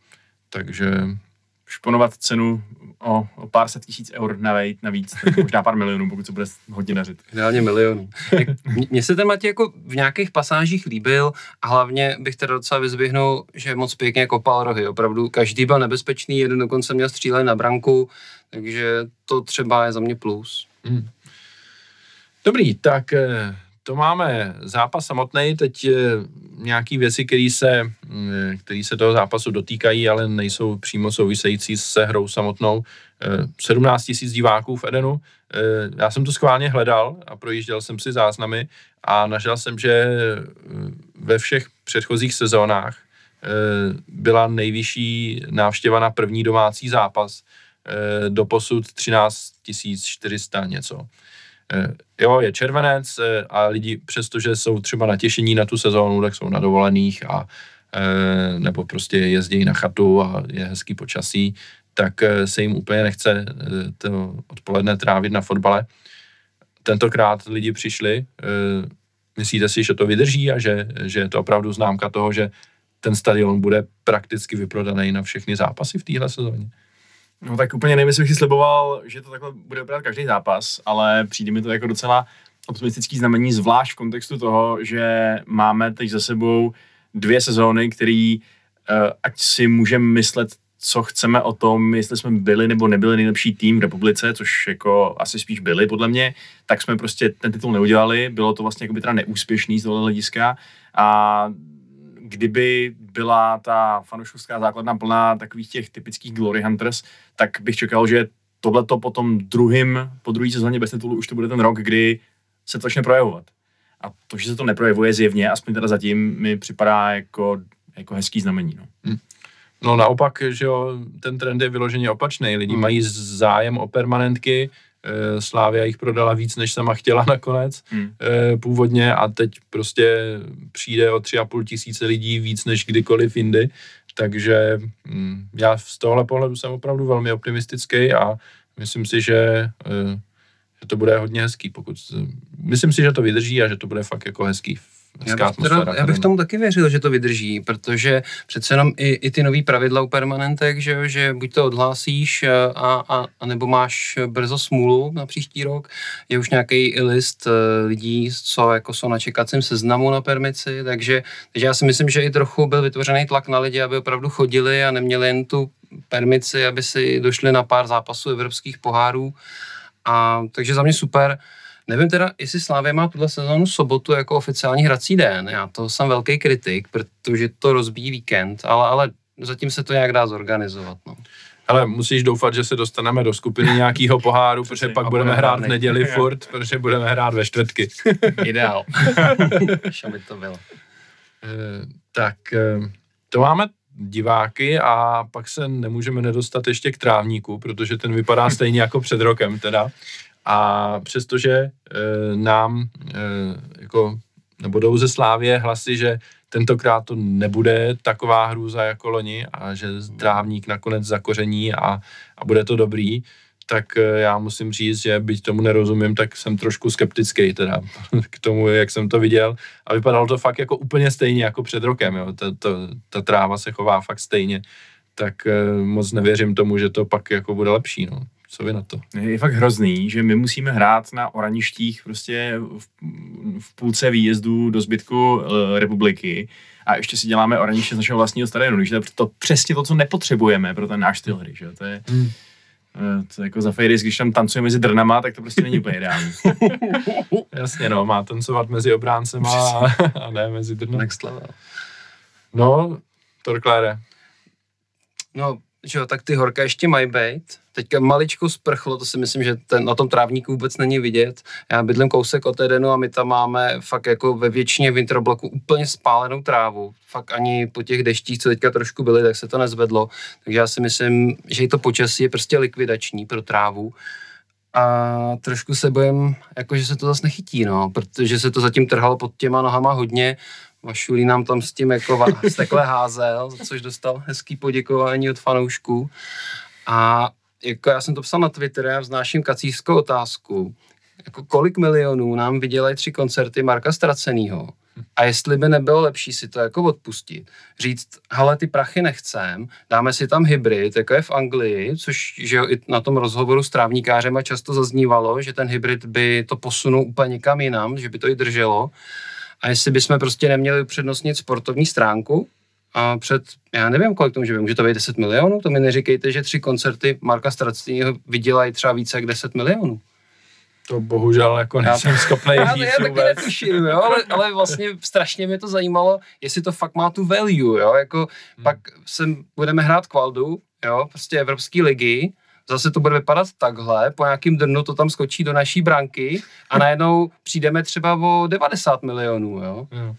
Takže šponovat cenu o, o pár set tisíc eur navíc, navíc možná pár milionů, pokud se bude hodně dařit. Ideálně milionů. Mně se ten Matěj jako v nějakých pasážích líbil a hlavně bych teda docela vyzvihnul, že moc pěkně kopal rohy. Opravdu každý byl nebezpečný, jeden dokonce měl střílet na branku, takže to třeba je za mě plus. Hmm. Dobrý, tak eh, to máme zápas samotný, teď nějaký věci, které se, mm, který se toho zápasu dotýkají, ale nejsou přímo související se hrou samotnou. 17 eh, tisíc diváků v Edenu. Eh, já jsem to schválně hledal a projížděl jsem si záznamy a našel jsem, že eh, ve všech předchozích sezónách byla nejvyšší návštěva na první domácí zápas. Do posud 13 400 něco. Eh, jo, je červenec eh, a lidi, přestože jsou třeba natěšení na tu sezónu, tak jsou na dovolených a eh, nebo prostě jezdí na chatu a je hezký počasí, tak se jim úplně nechce to odpoledne trávit na fotbale. Tentokrát lidi přišli, myslíte si, že to vydrží a že, že je to opravdu známka toho, že ten stadion bude prakticky vyprodaný na všechny zápasy v téhle sezóně? No tak úplně nevím, jestli bych si sliboval, že to takhle bude vypadat každý zápas, ale přijde mi to jako docela optimistický znamení, zvlášť v kontextu toho, že máme teď za sebou dvě sezóny, které, uh, ať si můžeme myslet, co chceme o tom, jestli jsme byli nebo nebyli nejlepší tým v republice, což jako asi spíš byli podle mě, tak jsme prostě ten titul neudělali, bylo to vlastně jako by teda neúspěšný z tohle hlediska. A kdyby byla ta fanouškovská základna plná takových těch typických Glory Hunters, tak bych čekal, že tohleto po tom druhým, po druhé sezóně bez titulu už to bude ten rok, kdy se to začne projevovat. A to, že se to neprojevuje zjevně, aspoň teda zatím mi připadá jako, jako hezký znamení. No. Hmm. No naopak, že jo, ten trend je vyloženě opačný. Lidi hmm. mají zájem o permanentky, Slávia jich prodala víc, než sama chtěla nakonec hmm. Eh, původně a teď prostě přijde o tři a půl tisíce lidí víc než kdykoliv jindy, takže hm, já z tohle pohledu jsem opravdu velmi optimistický a myslím si, že, eh, že to bude hodně hezký, pokud myslím si, že to vydrží a že to bude fakt jako hezký já bych, teda, já bych tomu taky věřil, že to vydrží, protože přece jenom i, i ty nový pravidla u permanentek, že, že buď to odhlásíš a, a, a nebo máš brzo smůlu na příští rok, je už nějaký list eh, lidí, co jako jsou na čekacím seznamu na permici, takže, takže já si myslím, že i trochu byl vytvořený tlak na lidi, aby opravdu chodili a neměli jen tu permici, aby si došli na pár zápasů evropských pohárů. A, takže za mě super. Nevím teda, jestli Slávě má tuhle sezónu sobotu jako oficiální hrací den. Já to jsem velký kritik, protože to rozbíjí víkend, ale, ale zatím se to nějak dá zorganizovat. No. Ale musíš doufat, že se dostaneme do skupiny nějakého poháru, protože pak budeme hrát v neděli furt, protože budeme hrát ve čtvrtky. Ideál. by to bylo. Eh, tak eh, to máme diváky a pak se nemůžeme nedostat ještě k trávníku, protože ten vypadá stejně jako před rokem teda. A přestože e, nám e, jako, nebo jdou ze Slávě hlasy, že tentokrát to nebude taková hrůza jako loni a že trávník nakonec zakoření a, a bude to dobrý, tak e, já musím říct, že byť tomu nerozumím, tak jsem trošku skeptický teda k tomu, jak jsem to viděl a vypadalo to fakt jako úplně stejně jako před rokem, jo. Ta, ta, ta tráva se chová fakt stejně, tak moc nevěřím tomu, že to pak jako bude lepší, no. Co vy na to? Je fakt hrozný, že my musíme hrát na oraništích prostě v, v půlce výjezdu do zbytku uh, republiky a ještě si děláme oraniště z našeho vlastního stadionu, že to je to přesně to, co nepotřebujeme pro ten náš styl hry, že to je... Hmm. Eh, to jako za Fejris, když tam tancuje mezi drnama, tak to prostě není úplně ideální. Jasně, no, má tancovat mezi obráncema a, a ne mezi drnama. Next level. No, Torklére. No, že jo, tak ty horka ještě mají být. Teďka maličko sprchlo, to si myslím, že ten, na tom trávníku vůbec není vidět. Já bydlím kousek od Edenu a my tam máme fakt jako ve většině winterbloku úplně spálenou trávu. Fakt ani po těch deštích, co teďka trošku byly, tak se to nezvedlo. Takže já si myslím, že i to počasí je prostě likvidační pro trávu. a trošku se bojím, jako že se to zase nechytí, no, protože se to zatím trhalo pod těma nohama hodně. Vašulí nám tam s tím jako stekle házel, za což dostal hezký poděkování od fanoušků. A jako já jsem to psal na Twitter, já vznáším kacířskou otázku, jako kolik milionů nám vydělají tři koncerty Marka Stracenýho a jestli by nebylo lepší si to jako odpustit, říct, hele, ty prachy nechcem, dáme si tam hybrid, jako je v Anglii, což že jo, i na tom rozhovoru s trávníkářem a často zaznívalo, že ten hybrid by to posunul úplně někam jinam, že by to i drželo. A jestli bychom prostě neměli upřednostnit sportovní stránku, a před, já nevím, kolik to může být, může to být 10 milionů, to mi neříkejte, že tři koncerty Marka Stracního vydělají třeba více jak 10 milionů. To bohužel jako nejsem schopný já, říct já taky vůbec. netuším, jo, ale, ale vlastně strašně mě to zajímalo, jestli to fakt má tu value, jo, jako hmm. pak sem budeme hrát kvaldu, jo, prostě Evropské ligy, zase to bude vypadat takhle, po nějakým drnu to tam skočí do naší branky a najednou přijdeme třeba o 90 milionů, jo. Jo.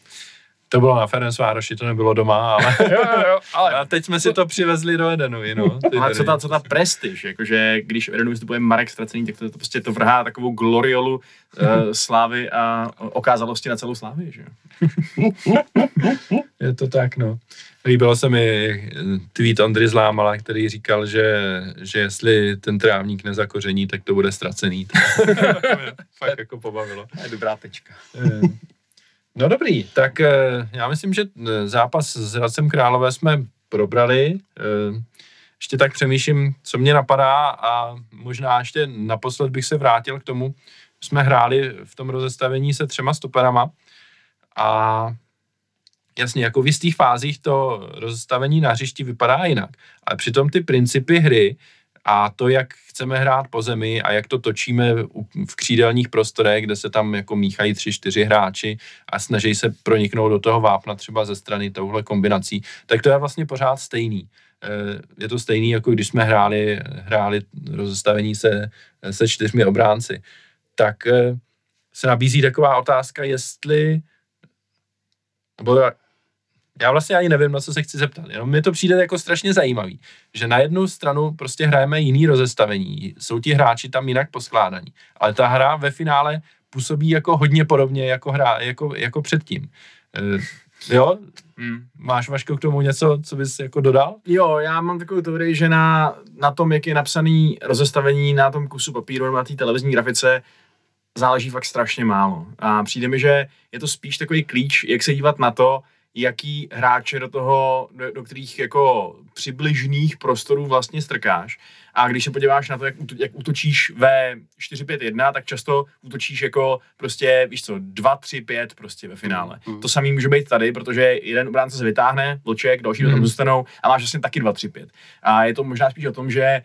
To bylo na Ferencvároši, to nebylo doma, ale, jo, jo, ale a teď jsme si to přivezli do Edenu, no. Ale co ta, co ta prestiž, jakože když v Edenu vystupuje Marek Ztracený, tak to, to prostě to vrhá takovou gloriolu uh, slávy a okázalosti na celou slávy, že jo? Je to tak, no. Líbilo se mi eh, tweet Ondry Zlámala, který říkal, že, že jestli ten trávník nezakoření, tak to bude ztracený. Fakt jako pobavilo. To je dobrá tečka. Eh, No dobrý, tak eh, já myslím, že zápas s Hradcem Králové jsme probrali. Ještě tak přemýšlím, co mě napadá a možná ještě naposled bych se vrátil k tomu, jsme hráli v tom rozestavení se třema stoperama a jasně, jako v jistých fázích to rozestavení na hřišti vypadá jinak, ale přitom ty principy hry a to, jak chceme hrát po zemi a jak to točíme v křídelních prostorech, kde se tam jako míchají tři, čtyři hráči a snaží se proniknout do toho vápna třeba ze strany touhle kombinací, tak to je vlastně pořád stejný. Eh, Je to stejný, jako když jsme hráli, hráli rozestavení se, se čtyřmi obránci. Tak eh, se nabízí taková otázka, jestli nebo já vlastně ani nevím, na co se chci zeptat. Jenom mi to přijde jako strašně zajímavý, že na jednu stranu prostě hrajeme jiný rozestavení, jsou ti hráči tam jinak poskládaní, ale ta hra ve finále působí jako hodně podobně jako hra, jako, jako předtím. E, jo? Hmm. Máš Vaško k tomu něco, co bys jako dodal? Jo, já mám takovou teorii, že na, na tom, jak je napsaný rozestavení na tom kusu papíru nebo na té televizní grafice, záleží fakt strašně málo. A přijde mi, že je to spíš takový klíč, jak se dívat na to, jaký hráče do toho, do, do kterých jako přibližných prostorů vlastně strkáš. A když se podíváš na to, jak, jak útočíš ve 4-5-1, tak často útočíš jako prostě, víš co, 2-3-5 prostě ve finále. Mm. To samý může být tady, protože jeden obránce se vytáhne, vlček, další mm. tam Mm. zůstanou a máš vlastně taky 2-3-5. A je to možná spíš o tom, že eh,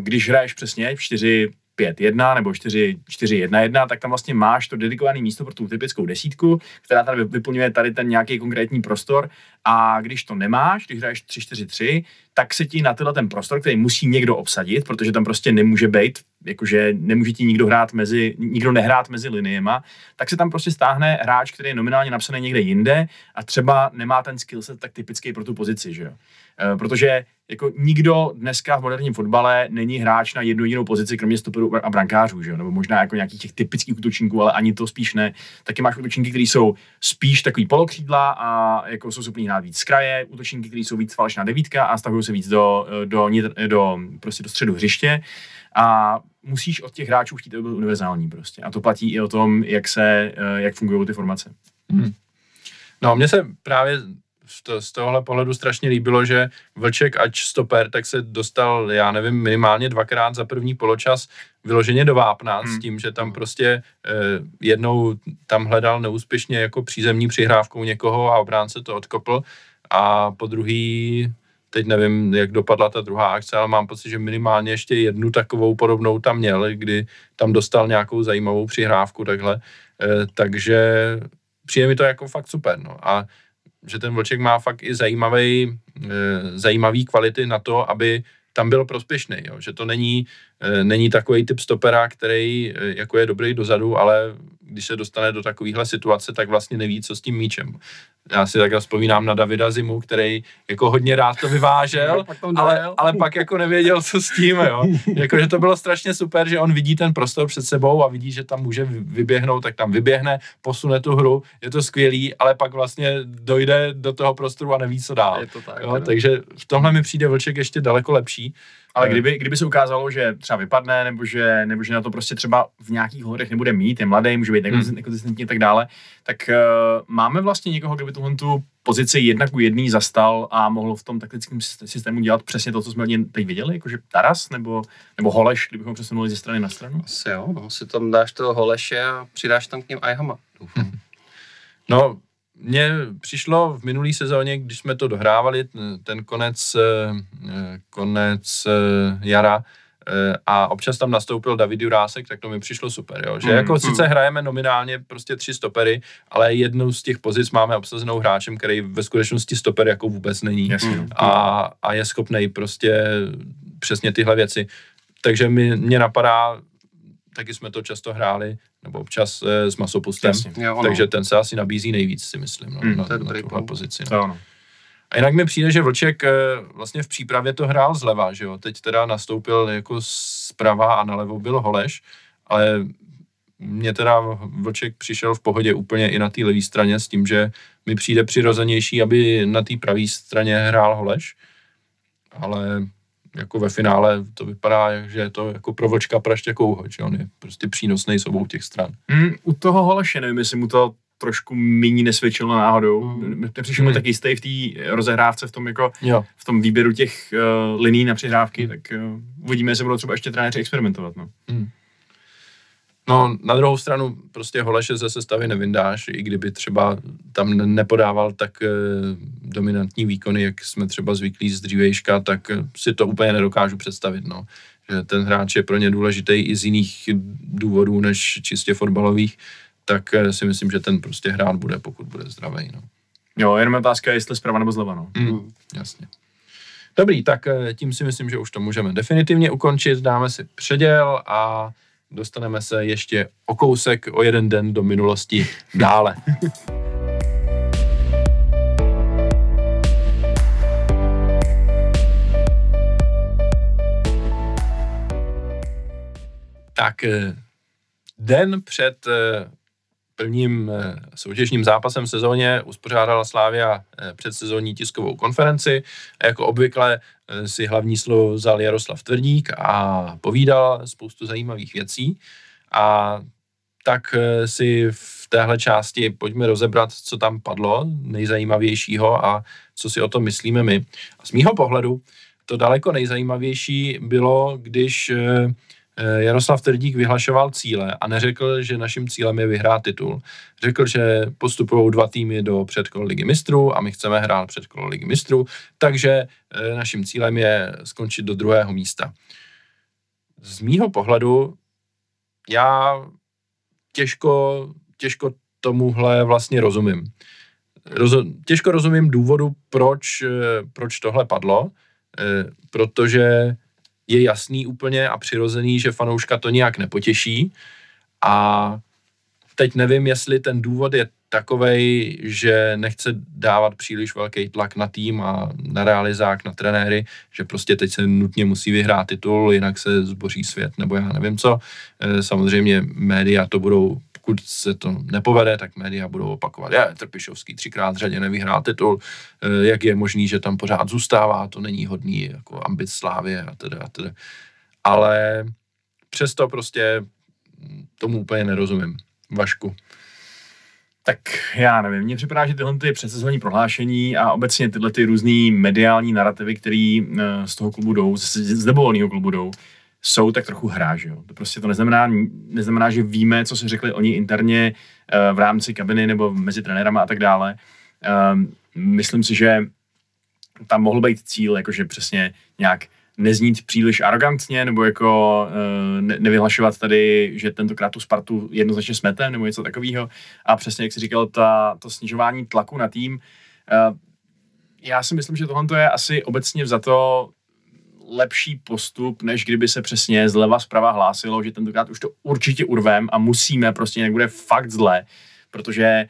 když hraješ přesně 4 5-1 nebo 4-1-1, tak tam vlastně máš to dedikované místo pro tu typickou desítku, která tady vyplňuje tady ten nějaký konkrétní prostor. A když to nemáš, když hraješ 3-4-3, tak se ti na tenhle ten prostor, který musí někdo obsadit, protože tam prostě nemůže být, jakože nemůže ti nikdo hrát mezi, nikdo nehrát mezi liniema, tak se tam prostě stáhne hráč, který je nominálně napsaný někde jinde a třeba nemá ten skillset tak typický pro tu pozici, že jo. Eh, Protože jako nikdo dneska v moderním fotbale není hráč na jednu jedinou pozici, kromě stoperů a brankářů, že jo? nebo možná jako nějakých těch typických útočníků, ale ani to spíš ne. Taky máš útočníky, kteří jsou spíš takový polokřídla a jako jsou schopní hrát víc z kraje, útočníky, kteří jsou víc falešná devítka a stahují se víc do, do, nitr- do, prostě do středu hřiště. A musíš od těch hráčů chtít, aby byl univerzální prostě. A to platí i o tom, jak se, eh, jak fungují ty formace. No, mně se právě z, to, z tohohle pohledu strašně líbilo, že Vlček, ač stoper, tak se dostal, já nevím, minimálně dvakrát za první poločas vyloženě do vápna hmm. s Hmm. tím, že tam prostě eh, jednou tam hledal neúspěšně jako přízemní přihrávkou někoho a obránce to odkopl a po druhý teď nevím, jak dopadla ta druhá akce, ale mám pocit, že minimálně ještě jednu takovou podobnou tam měl, kdy tam dostal nějakou zajímavou přihrávku takhle, eh, takže přijde mi to jako fakt super, no. A že ten Vlček má fakt i zajímavý, eh, zajímavý kvality na to, aby tam byl prospěšný, jo? že to není, není takový typ stopera, který e, jako je dobrý dozadu, ale když se dostane do takovéhle situace, tak vlastně neví, co s tím míčem. Já si takhle vzpomínám na Davida Zimu, který jako hodně rád to vyvážel, ale, ale pak jako nevěděl, co s tím, jo. Jako, že to bylo strašně super, že on vidí ten prostor před sebou a vidí, že tam může vyběhnout, tak tam vyběhne, posune tu hru, je to skvělý, ale pak vlastně dojde do toho prostoru a neví, co dál. Je to tak, jo, takže v tomhle mi přijde Vlček ještě daleko lepší. Ale kdyby, kdyby se ukázalo, že třeba vypadne, nebo že, nebo že na to prostě třeba v nějakých hodech nebude mít, je mladý, může být hmm. nekonzistentní a tak dále, tak uh, máme vlastně někoho, kdo by tuhle tu pozici jedna ku jedný zastal a mohl v tom taktickém systému dělat přesně to, co jsme teď viděli, jakože Taras nebo, nebo Holeš, kdybychom přesunuli ze strany na stranu? Asi jo, no, si tam dáš toho Holeše a přidáš tam k ním Ajhama, doufám. No, mně přišlo v minulý sezóně, když jsme to dohrávali, ten konec, eh, konec eh, jara, eh, a občas tam nastoupil David Jurásek, tak to mi přišlo super, jo? že mm, jako mm. sice hrajeme nominálně prostě tři stopery, ale jednu z těch pozic máme obsazenou hráčem, který ve skutečnosti stoper jako vůbec není mm. a, a je schopný prostě přesně tyhle věci. Takže mi, mě napadá, taky jsme to často hráli, nebo občas e, s masopustem, jo, takže ten se asi nabízí nejvíc, si myslím, no, mm, na, na tuhle pozici. No. no. A jinak mi přijde, že Vlček e, vlastně v přípravě to hrál zleva, že jo, teď teda nastoupil jako zprava a nalevo byl Holeš, ale mně teda Vlček přišel v pohodě úplně i na té levé straně s tím, že mi přijde přirozenější, aby na té pravé straně hrál Holeš, ale jako ve finále to vypadá, že je to jako pro Vlčka praštěkou, že on je prostě přínosný s obou těch stran. Mm, u toho Holeše nevím, jestli mu to trošku méně nesvědčilo náhodou. Mm. Nepřišel mm. tak jistý v té rozehrávce, v tom, jako, jo. v tom výběru těch uh, liní na přihrávky, tak uh, uvidíme, jestli budou třeba ještě trenéři experimentovat. No. Mm. No, na druhou stranu prostě Holeše ze sestavy nevyndáš, i kdyby třeba tam nepodával tak e, dominantní výkony, jak jsme třeba zvyklí z dřívejška, tak eh, si to úplně nedokážu představit, no. Že ten hráč je pro ně důležitý i z jiných důvodů, než čistě fotbalových, tak e, si myslím, že ten prostě hrát bude, pokud bude zdravý, no. Jo, jenom otázka je, jestli zprava nebo zleva, no. Mm, jasně. Dobrý, tak tím si myslím, že už to můžeme definitivně ukončit, dáme si předěl a dostaneme se ještě o kousek, o jeden den do minulosti dále. tak eh, den před eh, prvním eh, soutěžním zápasem v sezóně uspořádala Slávia předsezónní tiskovou konferenci a jako obvykle si hlavní slovo vzal Jaroslav Tvrdík a povídal spoustu zajímavých věcí. A tak eh, si v téhle části pojďme rozebrat, co tam padlo nejzajímavějšího a co si o tom myslíme my. A z mýho pohledu to daleko nejzajímavější bylo, když eh, Jaroslav Trdík vyhlašoval cíle a neřekl, že naším cílem je vyhrát titul. Řekl, že postupují dva týmy do předkol ligy mistrů a my chceme hrát předkolo ligy mistrů, takže eh, naším cílem je skončit do druhého místa. Z mýho pohledu já těžko, těžko tomuhle vlastně rozumím. Rozo, těžko rozumím důvodu, proč, eh, proč tohle padlo, protože je jasný úplně a přirozený, že fanouška to nějak nepotěší a teď nevím, jestli ten důvod je takovej, že nechce dávat příliš velký tlak na tým a na realizák, na trenéry, že prostě teď se nutně musí vyhrát titul, jinak se zboří svět, nebo já nevím co. E, samozřejmě média to budou pokud se to nepovede, tak média budou opakovat, je, Trpišovský třikrát řadě nevyhrál titul, eh, jak je možný, že tam pořád zůstává, to není hodný jako ambic slávě a teda a teda. Ale přesto prostě tomu úplně nerozumím. Vašku. Tak já nevím, mně připadá, že tyhle ty předsezonní prohlášení a obecně tyhle ty různé mediální narrativy, které eh, z toho klubu jdou, z nebolného klubu jdou, jsou tak trochu hra, že jo. To prostě to neznamená, neznamená, že víme, co si řekli oni interně uh, v rámci kabiny nebo mezi trenérama a tak dále. Uh, myslím si, že tam mohl být cíl, jakože přesně nějak neznít příliš arrogantně, nebo jako uh, ne, nevyhlašovat tady, že tentokrát tu Spartu jednoznačně smete, nebo něco takového. A přesně, jak jsi říkal, ta, to snižování tlaku na tým. Já si myslím, že tohle je asi obecně za to lepší postup, než kdyby se přesně zleva zprava hlásilo, že tentokrát už to určitě urvem a musíme, prostě jinak bude fakt zle, protože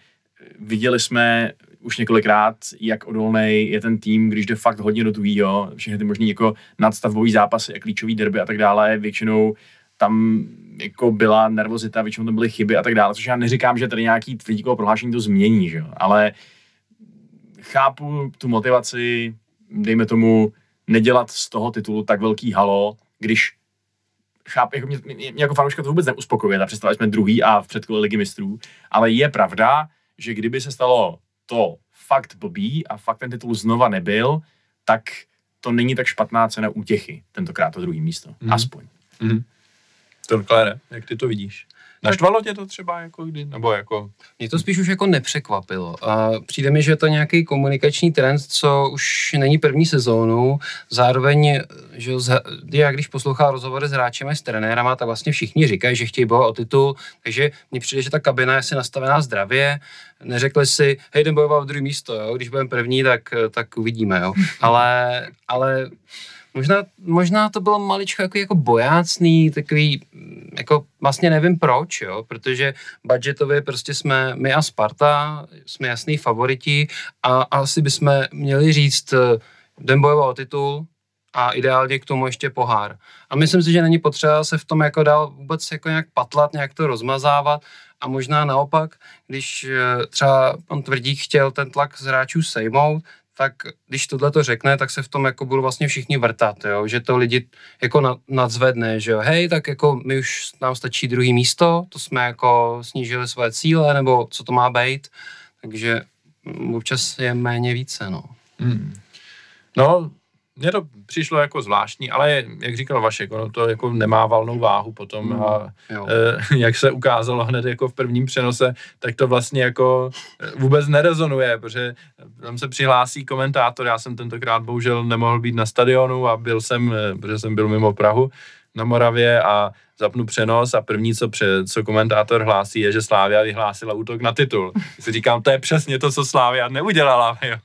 viděli jsme už několikrát, jak odolný je ten tým, když jde fakt hodně do tuhýho, všechny ty možný jako nadstavbový zápasy a klíčový derby a tak dále, většinou tam jako byla nervozita, většinou tam byly chyby a tak dále, což já neříkám, že tady nějaký tvrdíkovo prohlášení to změní, že ale chápu tu motivaci, dejme tomu, nedělat z toho titulu tak velký halo, když chápu, jako mě, mě, jako fanouška to vůbec neuspokojuje, ta představa, jsme druhý a v předkole ligy mistrů, ale je pravda, že kdyby se stalo to fakt blbý a fakt ten titul znova nebyl, tak to není tak špatná cena útěchy, tentokrát to druhý místo, mm. aspoň. Mm. To Klére, jak ty to vidíš? Naštvalo tě to třeba jako kdy, nebo jako... Mě to spíš už jako nepřekvapilo. A přijde mi, že je to nějaký komunikační trend, co už není první sezónu. Zároveň, že já když poslouchám rozhovory s hráčem a s trenérama, tak vlastně všichni říkají, že chtějí bojovat o titul, takže mně přijde, že ta kabina je asi nastavená zdravě. Neřekli si, hej, jdem bojovat v druhé místo, jo? když budeme první, tak, tak uvidíme. Jo? Ale, ale Možná, možná to bylo maličko jako, jako bojácný, takový, jako vlastně nevím proč, jo, protože budgetově prostě jsme my a Sparta, jsme jasný favoriti a asi bychom měli říct, den bojovat o titul a ideálně k tomu ještě pohár. A myslím si, že není potřeba se v tom jako dál vůbec jako nějak patlat, nějak to rozmazávat a možná naopak, když eh, třeba on Tvrdík chtěl ten tlak z hráčů sejmout, tak když tohle to řekne, tak se v tom jako budou vlastně všichni vrtat, jo? že to lidi jako na, nadzvedne, že jo, hej, tak jako my už nám stačí druhý místo, to jsme jako snížili své cíle, nebo co to má být, takže občas je méně více, no. Hmm. No, mně to přišlo jako zvláštní, ale jak říkal Vašek, ono to jako nemá valnou váhu potom mm, a e, jak se ukázalo hned jako v prvním přenose, tak to vlastně jako eh, vůbec nerezonuje, protože tam se přihlásí komentátor, já jsem tentokrát bohužel nemohl být na stadionu a byl jsem, eh, protože jsem byl mimo Prahu na Moravě a zapnu přenos a první, co, pře, co komentátor hlásí, je, že Slávia vyhlásila útok na titul. Si říkám, to je přesně to, co Slávia neudělala. Jo.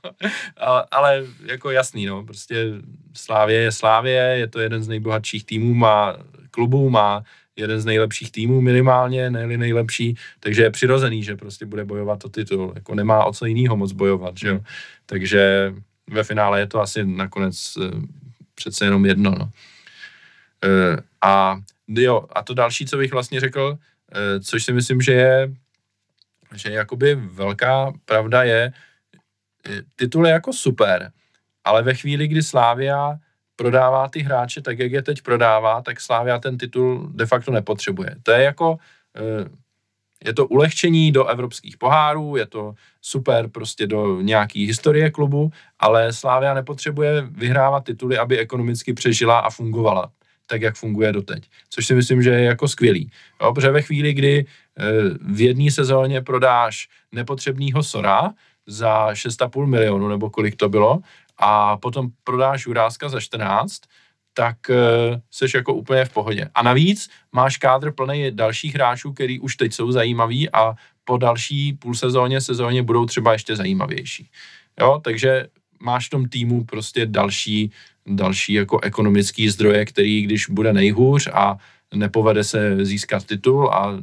Ale, ale jako jasný, no, prostě Slávě je Slávě, je to jeden z nejbohatších týmů, má klubů, má jeden z nejlepších týmů minimálně, ne nejlepší, takže je přirozený, že prostě bude bojovat o titul. Jako nemá o co jiného moc bojovat, že jo. Takže ve finále je to asi nakonec uh, přece jenom jedno, no. Uh, a jo, a to další, co bych vlastně řekl, eh, což si myslím, že je, že jakoby velká pravda je, eh, titul je jako super, ale ve chvíli, kdy Slávia prodává ty hráče tak, jak je teď prodává, tak Slávia ten titul de facto nepotřebuje. To je jako, eh, je to ulehčení do evropských pohárů, je to super prostě do nějaký historie klubu, ale Slávia nepotřebuje vyhrávat tituly, aby ekonomicky přežila a fungovala tak, jak funguje doteď. Což si myslím, že je jako skvělý. Jo, protože ve chvíli, kdy eh, v jedné sezóně prodáš nepotřebného Sora za 6,5 milionu, nebo kolik to bylo, a potom prodáš Juráska za 14, tak uh, seš jako úplně v pohodě. A navíc máš kádr plný dalších hráčů, který už teď jsou zajímaví a po další půl sezóně, sezóně budou třeba ještě zajímavější. Jo, takže máš v tom týmu prostě další další jako ekonomický zdroje, který když bude nejhůř a nepovede se získat titul a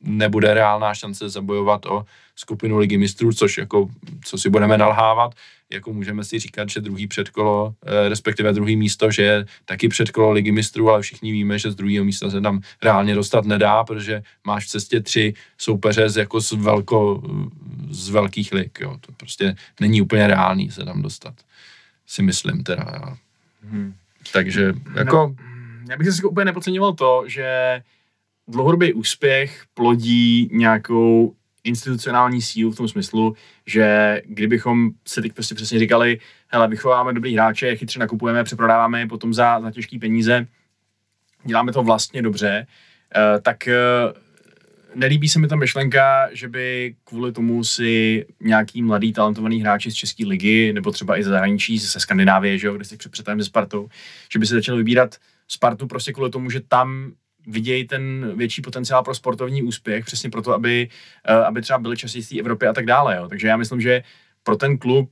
nebude reálná šance zabojovat o skupinu ligy mistrů, což jako, co si budeme nalhávat, jako můžeme si říkat, že druhý předkolo, eh, respektive druhý místo, že je taky předkolo ligy mistrů, ale všichni víme, že z druhého místa se tam reálně dostat nedá, protože máš v cestě tři soupeře z, jako z, velko, z velkých lig, jo. to prostě není úplně reálný se tam dostat si myslím teda. Hmm. Takže jako... Já bych si úplně nepodceňoval to, že dlouhodobý úspěch plodí nějakou institucionální sílu v tom smyslu, že kdybychom se teď prostě přesně říkali, hele, vychováme dobrý hráče, chytře nakupujeme, přeprodáváme je potom za, za těžké peníze, děláme to vlastně dobře, eh, tak eh, nelíbí se mi ta myšlenka, že by kvůli tomu si nějaký mladý talentovaný hráči z České ligy, nebo třeba i ze zahraničí, ze Skandinávie, že jo, kde si před se Spartou, že by se začal vybírat Spartu prostě kvůli tomu, že tam vidějí ten větší potenciál pro sportovní úspěch, přesně proto, aby, eh, aby třeba byli častěji z té Evropy a tak dále. Jo. Takže já myslím, že pro ten klub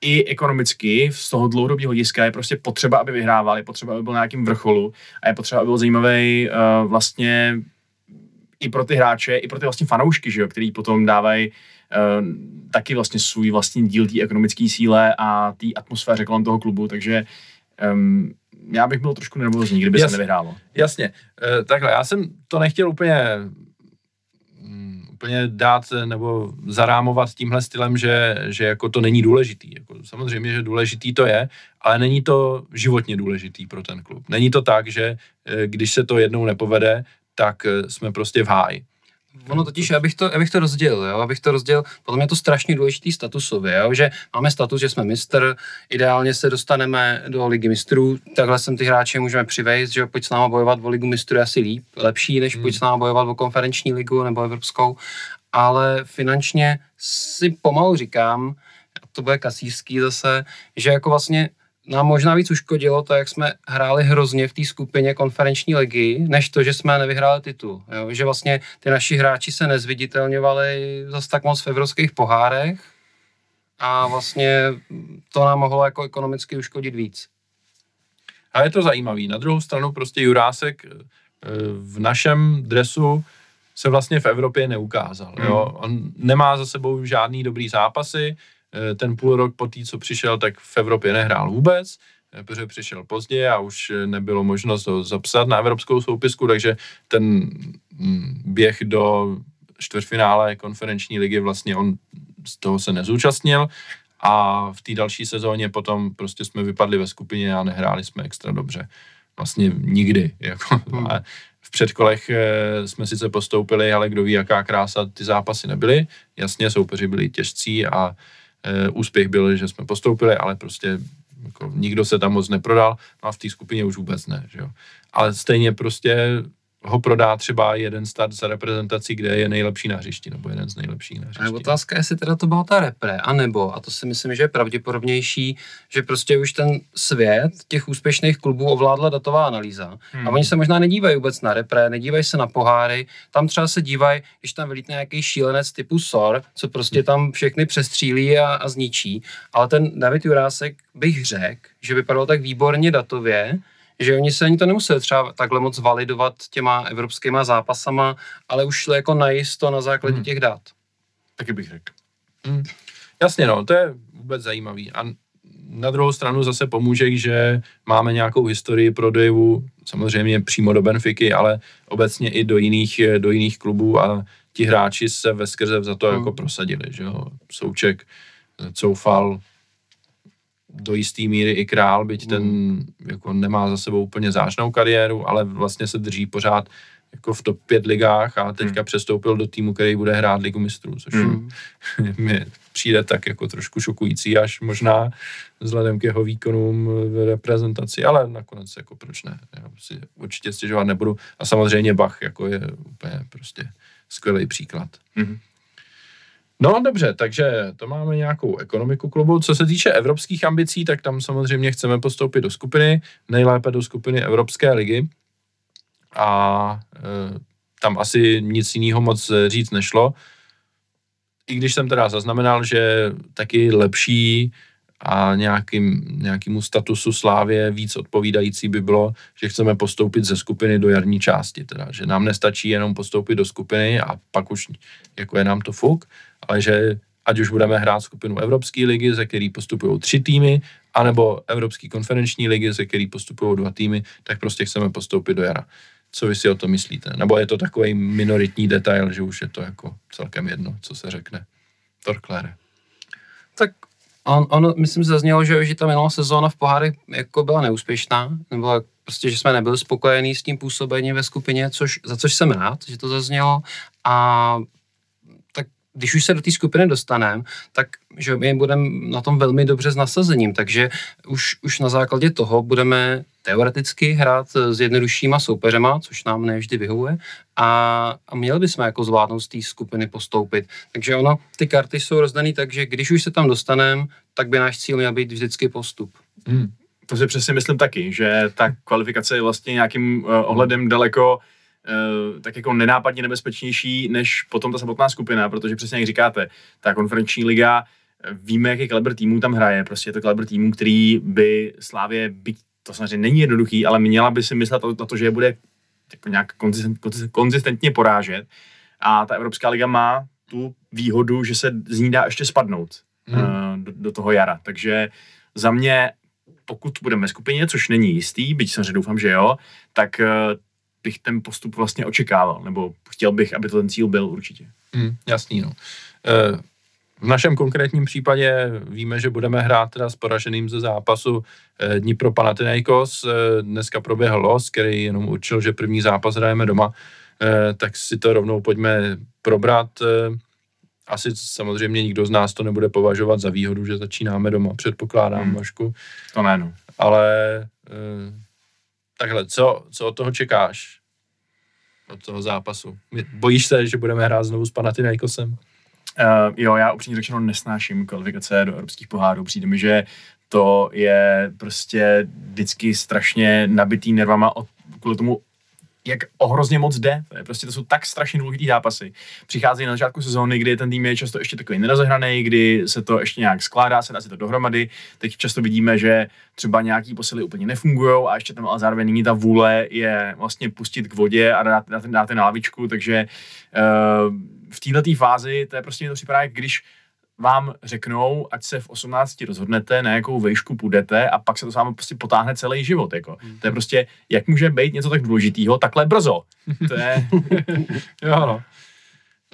i ekonomicky z toho dlouhodobého hlediska je prostě potřeba, aby vyhrával, je potřeba, aby byl na nějakým vrcholu a je potřeba, aby byl zajímavý uh, vlastně i pro ty hráče, i pro ty vlastně fanoušky, že jo, který potom dávají uh, taky vlastně svůj vlastní díl té ekonomické síle a té atmosféře kolem toho klubu, takže um, já bych byl trošku nervózní, kdyby Jas, se nevyhrálo. Jasně, uh, takhle, já jsem to nechtěl úplně um, úplně dát nebo zarámovat tímhle stylem, že, že jako to není důležitý. Jako samozřejmě, že důležitý to je, ale není to životně důležitý pro ten klub. Není to tak, že když se to jednou nepovede, tak eh, jsme prostě v háji. Ono totiž, abych to, abych to rozdělil, jo, abych to rozdělil, podle mě je to strašně důležitý statusově, jo, že máme status, že jsme mistr, ideálně se dostaneme do ligy mistrů, takhle sem ty hráče můžeme přivést, že pojď s náma bojovat o ligu mistrů asi líp, lepší, než hmm. pojď s náma bojovat o konferenční ligu nebo evropskou, ale finančně si pomalu říkám, to bude kasířský zase, že jako vlastně nám možná víc uškodilo to, jak jsme hráli hrozně v té skupině konferenční ligy, než to, že jsme nevyhráli titul. Jo? Že vlastně ty naši hráči se nezviditelňovali zase tak moc v evropských pohárech a vlastně to nám mohlo jako ekonomicky uškodit víc. A je to zajímavý. Na druhou stranu prostě Jurásek eh, v našem dresu se vlastně v Evropě neukázal. Jo? Hmm. On nemá za sebou žádný dobrý zápasy, ten půl rok po té, co přišel, tak v Evropě nehrál vůbec, eh, protože přišel pozdě a už eh, nebylo možnost ho zapsat na evropskou soupisku, takže ten mm, běh do čtvrtfinále konferenční ligy vlastně on z toho se nezúčastnil a v té další sezóně potom prostě jsme vypadli ve skupině a nehráli jsme extra dobře. Vlastně nikdy. Jako, hmm. v předkolech jsme sice postoupili, ale kdo ví, jaká krása ty zápasy nebyly. Jasně, soupeři byli těžcí a Eh, úspěch byl, že jsme postoupili, ale prostě jako nikdo se tam moc neprodal, no a v té skupině už vůbec ne, že jo. Ale stejně prostě ho prodá třeba jeden start za reprezentaci, kde je nejlepší na hřišti, nebo jeden z nejlepších na hřišti. A otázka je, jestli teda to byla ta repre, anebo, a to si myslím, že je pravděpodobnější, že prostě už ten svět těch úspěšných klubů ovládla datová analýza. Hmm. A oni se možná nedívají vůbec na repre, nedívají se na poháry, tam třeba se dívají, když tam vylítne nějaký šílenec typu SOR, co prostě tam všechny přestřílí a, a zničí. Ale ten David Jurásek bych řekl, že vypadal tak výborně datově, že oni se ani to nemuseli třeba takhle moc validovat těma evropskýma zápasama, ale už šli jako najisto na základě hmm. těch dát. Taky bych řekl. Hmm. Jasně no, to je vůbec zajímavý. A na druhou stranu zase pomůže, že máme nějakou historii prodejů, samozřejmě přímo do Benfiky, ale obecně i do jiných, do jiných klubů a ti hráči se ve skrze za to hmm. jako prosadili, že jo. Souček, Coufal, do jisté míry i král, byť ten mm. jako nemá za sebou úplně zářnou kariéru, ale vlastně se drží pořád jako v top 5 ligách a teďka mm. přestoupil do týmu, který bude hrát ligu mistrů, což mm. mi přijde tak jako trošku šokující, až možná vzhledem k jeho výkonům v reprezentaci, ale nakonec jako proč ne, já si určitě stěžovat nebudu a samozřejmě Bach jako je úplně prostě skvělý příklad. Mm. No dobře, takže to máme nějakou ekonomiku klubu. Co se týče evropských ambicí, tak tam samozřejmě chceme postoupit do skupiny, nejlépe do skupiny Evropské ligy. A e, tam asi nic jiného moc říct nešlo. I když jsem teda zaznamenal, že taky lepší a nějakým, nějakému statusu slávě víc odpovídající by bylo, že chceme postoupit ze skupiny do jarní části, teda, že nám nestačí jenom postoupit do skupiny a pak už jako je nám to fuk, ale že ať už budeme hrát skupinu Evropské ligy, ze který postupují tři týmy, anebo Evropské konferenční ligy, ze který postupují dva týmy, tak prostě chceme postoupit do jara. Co vy si o to myslíte? Nebo je to takový minoritní detail, že už je to jako celkem jedno, co se řekne? Torklére. Tak on, on, myslím, zaznělo, že, že ta minulá sezóna v pohárech jako byla neúspěšná, nebo prostě, že jsme nebyli spokojení s tím působením ve skupině, což, za což jsem rád, že to zaznělo. A když už se do té skupiny dostaneme, tak že my budeme na tom velmi dobře s nasazením, takže už, už na základě toho budeme teoreticky hrát s jednoduššíma soupeřema, což nám nevždy vyhovuje, a, a měli bychom jako zvládnout z té skupiny postoupit. Takže ono, ty karty jsou rozdané tak, že když už se tam dostaneme, tak by náš cíl měl být vždycky postup. Hmm. To si přesně myslím taky, že ta kvalifikace je vlastně nějakým uh, ohledem daleko Eh, tak jako nenápadně nebezpečnější než potom ta samotná skupina, protože přesně jak říkáte, ta konferenční liga víme, jaký kalibr týmů tam hraje. Prostě je to kalibr týmů, který by Slávě, byť to samozřejmě není jednoduchý, ale měla by si myslet na to, že je bude jako nějak konzistent, konzistentně porážet. A ta Evropská liga má tu výhodu, že se z ní dá ještě spadnout hmm. do, do toho jara. Takže za mě, pokud budeme ve skupině, což není jistý, byť samozřejmě doufám, že jo, tak uh, bych ten postup vlastně očekával, nebo chtěl bych, aby to ten cíl byl určitě. Hmm, jasný, no. Uh, v našem konkrétním případě víme, že budeme hrát teda s poraženým ze zápasu Dnipro Panathinaikos. Dneska proběhl los, který jenom určil, že první zápas hrajeme doma, tak si to rovnou pojďme probrat asi samozřejmě nikdo z nás to nebude považovat za výhodu, že začínáme doma, předpokládám, hmm. Vašku. To ne, no. Ale takhle, co, co od toho čekáš? Od toho zápasu? Bojíš se, že budeme hrát znovu s Panathinaikosem? Uh, jo, já upřímně řečeno nesnáším kvalifikace do evropských pohárů. Přijde mi, že to je prostě vždycky strašně nabitý nervama od, kvůli tomu jak ohrozně moc jde. To, je prostě, to jsou tak strašně důležitý zápasy. Přicházejí na začátku sezóny, kdy ten tým je často ještě takový nerozehraný, kdy se to ještě nějak skládá, se dá si to dohromady. Teď často vidíme, že třeba nějaký posily úplně nefungují a ještě tam ale zároveň není ta vůle je vlastně pustit k vodě a dát, dát, dát na lavičku, takže uh, v této fázi to je prostě mi to připadá, jak když vám řeknou, ať se v 18 rozhodnete, na jakou vejšku půjdete a pak se to s vámi prostě potáhne celý život. Jako. Hmm. To je prostě, jak může být něco tak důležitého takhle brzo. To je... jo, no.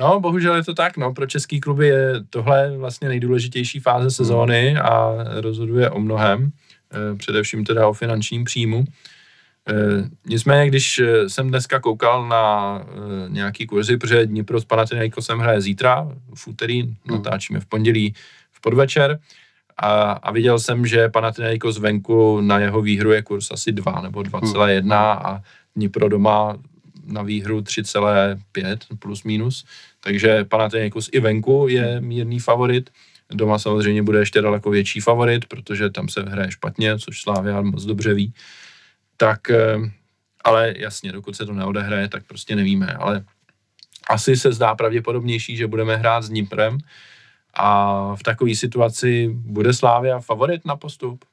No, bohužel je to tak, no, pro český kluby je tohle vlastně nejdůležitější fáze sezóny a rozhoduje o mnohem, eh, především teda o finančním příjmu. E, nicméně, když eh, jsem dneska koukal na e, nějaký kurzy, protože Dnipro s Panathinaikosem hraje zítra, v úterý, hmm. natáčíme v pondělí v podvečer, a, a viděl jsem, že Panathinaikos venku na jeho výhru je kurz asi 2 nebo 2,1 hmm. a Dnipro doma na výhru 3,5 plus minus, takže Panathinaikos i venku je mírný favorit, doma samozřejmě bude ještě daleko větší favorit, protože tam se hraje špatně, což Slávia moc dobře ví tak eh, ale jasně, dokud se to neodehraje, tak prostě nevíme, ale asi se zdá pravděpodobnější, že budeme hrát s Dniprem a v takové situaci bude Slávia favorit na postup.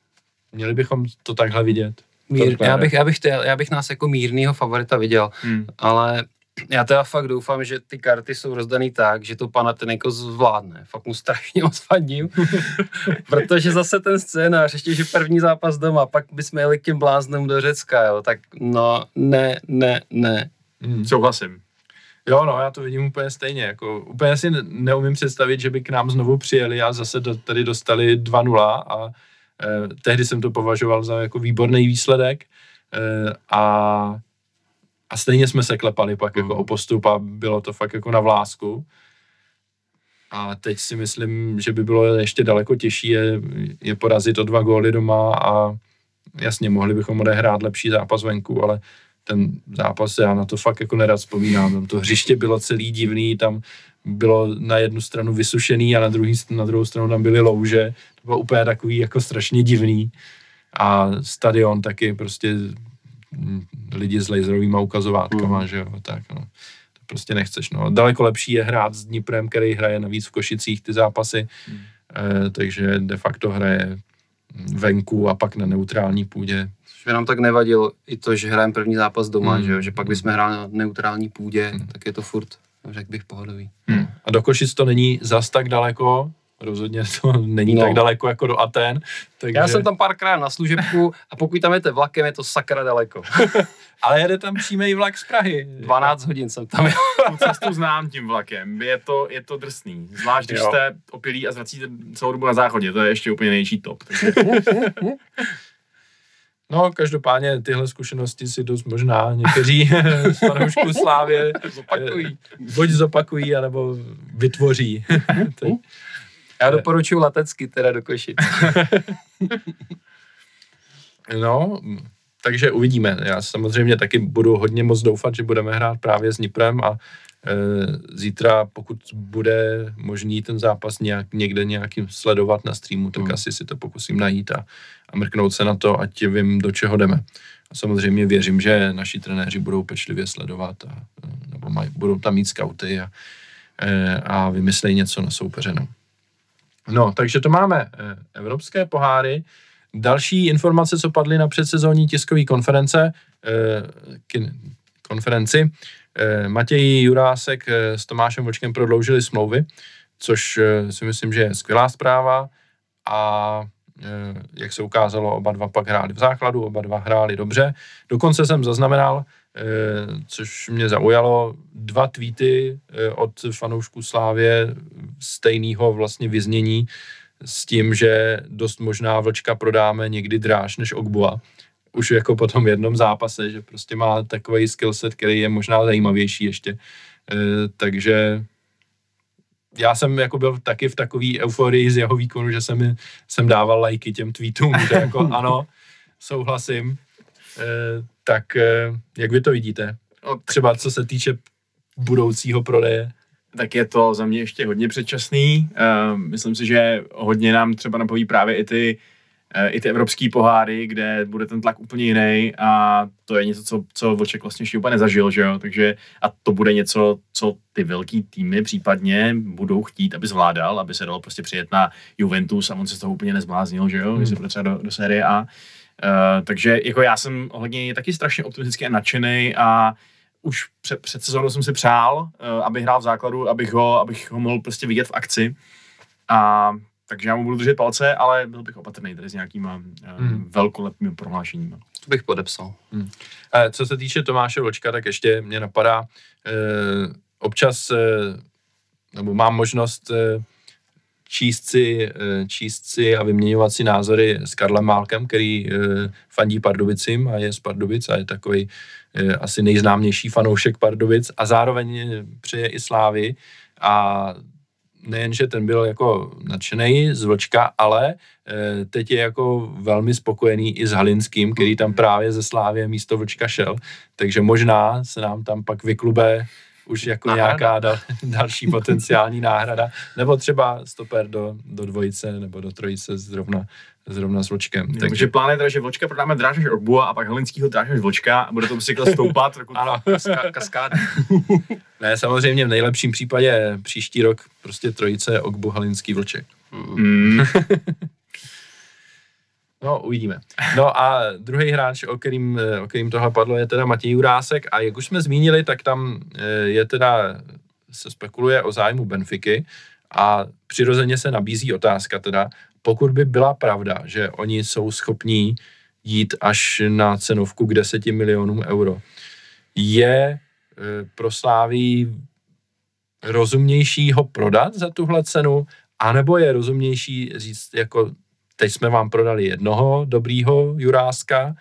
Měli bychom to takhle vidět. Mír, já, bych, já, bych, já bych nás jako mírného favorita viděl, hmm. ale já teda fakt doufám, že ty karty jsou rozdaný tak, že to pana jako zvládne. Fakt mu strašně moc fandím, protože zase ten scénář, ještě, že první zápas doma, pak bychom jeli k těm bláznem do Řecka, jo, tak no, ne, ne, ne. Hmm. Souhlasím. Jo, no, já to vidím úplně stejně. Jako, úplně si neumím představit, že by k nám znovu přijeli a zase do, tady dostali 2-0 a eh, tehdy jsem to považoval za jako výborný výsledek eh, a a stejně jsme se klepali pak mm. jako mhm. o postup a bylo to fakt jako na vlásku. A teď si myslím, že by bylo ještě daleko těžší je, je porazit o dva góly doma a jasně, mohli bychom odehrát lepší zápas venku, ale ten zápas, já na to fakt jako nerad vzpomínám. Tam to hřiště bylo celý divný, tam bylo na jednu stranu vysušený a na, druhý, na druhou stranu tam byly louže. To bylo úplně takový jako strašně divný. A stadion taky prostě lidi s laserovými ukazovátkama, mm. že jo, tak no. To prostě nechceš, no. Daleko lepší je hrát s Dniprem, který hraje navíc v Košicích ty zápasy, mm. eh, takže de facto hraje venku a pak na neutrální půdě. Což by nám tak nevadilo i to, že hrajeme první zápas doma, mm. že, jo? že pak bychom hráli na neutrální půdě, mm. tak je to furt, řekl bych, pohodový. Mm. A do Košic to není zas tak daleko, rozhodně to není no. tak daleko jako do Aten. Takže... Já jsem tam párkrát na služebku a pokud tam jdete vlakem, je to sakra daleko. Ale jede tam přímý vlak z Prahy. 12 hodin jsem tam. Tu cestu znám tím vlakem, je to, je to drsný. Zvlášť, když jo. jste opilí a zvracíte celou dobu na záchodě, to je ještě úplně největší top. Takže... No, každopádně tyhle zkušenosti si dost možná někteří z fanoušků Slávě zopakují. buď zopakují, anebo vytvoří. Já doporučuji letecky teda do Košic. no, takže uvidíme. Já samozřejmě taky budu hodně moc doufat, že budeme hrát právě s Niprem a e, zítra, pokud bude možný ten zápas nějak, někde nějakým sledovat na streamu, tak hmm. asi si to pokusím najít a, a mrknout se na to, ať vím, do čeho jdeme. A samozřejmě věřím, že naši trenéři budou pečlivě sledovat a, nebo maj, budou tam mít skauty a, e, a vymyslejí něco na soupeře. No. No, takže to máme eh, evropské poháry. Další informace, co padly na předsezónní tiskové konference, eh, konferenci, eh, Matěj Jurásek s Tomášem Vočkem prodloužili smlouvy, což si myslím, že je skvělá zpráva a jak se ukázalo, oba dva pak hráli v základu, oba dva hráli dobře. Dokonce jsem zaznamenal, což mě zaujalo, dva tweety od fanoušků Slávě stejného vlastně vyznění s tím, že dost možná Vlčka prodáme někdy dráž než Ogbua. Už jako po tom jednom zápase, že prostě má takový skillset, který je možná zajímavější ještě. Takže já jsem jako byl taky v takové euforii z jeho výkonu, že jsem, jsem dával lajky těm tweetům, že jako ano, souhlasím. E, tak e, jak vy to vidíte? No, třeba co se týče budoucího prodeje? tak je to za mě ještě hodně předčasný. Uh, myslím si, že hodně nám třeba napoví právě i ty, i ty evropský poháry, kde bude ten tlak úplně jiný a to je něco, co, co Vlček vlastně ještě úplně nezažil, že jo? Takže a to bude něco, co ty velký týmy případně budou chtít, aby zvládal, aby se dalo prostě přijet na Juventus a on se z toho úplně nezbláznil, že jo? Hmm. Když se bude třeba do, do série A. Uh, takže jako já jsem hodně taky strašně optimistický a nadšený a už před, před sezónou jsem si přál, uh, aby hrál v základu, abych ho, abych ho mohl prostě vidět v akci. A takže já mu budu držet palce, ale byl bych opatrný tady s nějakýma uh, hmm. velkolepými prohlášeními. To bych podepsal. Hmm. A co se týče Tomáše Vlčka, tak ještě mě napadá, uh, občas, uh, nebo mám možnost uh, číst si, číst si a vyměňovat si názory s Karlem Málkem, který fandí Pardubicím a je z Pardubic a je takový asi nejznámější fanoušek Pardubic a zároveň přeje i Slávy a nejen, že ten byl jako nadšený z Vlčka, ale eh, teď je jako velmi spokojený i s Halinským, který tam právě ze Slávě místo Vlčka šel, takže možná se nám tam pak vyklube už jako náhrada. nějaká dal, další potenciální náhrada, nebo třeba stoper do, do dvojice nebo do trojice zrovna zrovna s Vlčkem. Takže, Takže plán je teda, že Vlčka prodáme dráž než Ogbua a pak Helinskýho dráž než Vlčka a bude to cykl stoupat. ano, kaskády. ne, samozřejmě v nejlepším případě příští rok prostě trojice Ogbu Halinský Vlček. Mm. No, uvidíme. No a druhý hráč, o kterým, o kterým tohle padlo, je teda Matěj Jurásek a jak už jsme zmínili, tak tam eh, je teda, se spekuluje o zájmu Benfiky a přirozeně se nabízí otázka teda, pokud by byla pravda, že oni jsou schopní jít až na cenovku k 10 milionům euro, je e, pro Sláví rozumnější ho prodat za tuhle cenu, anebo je rozumnější říct jako teď jsme vám prodali jednoho dobrýho Juráska,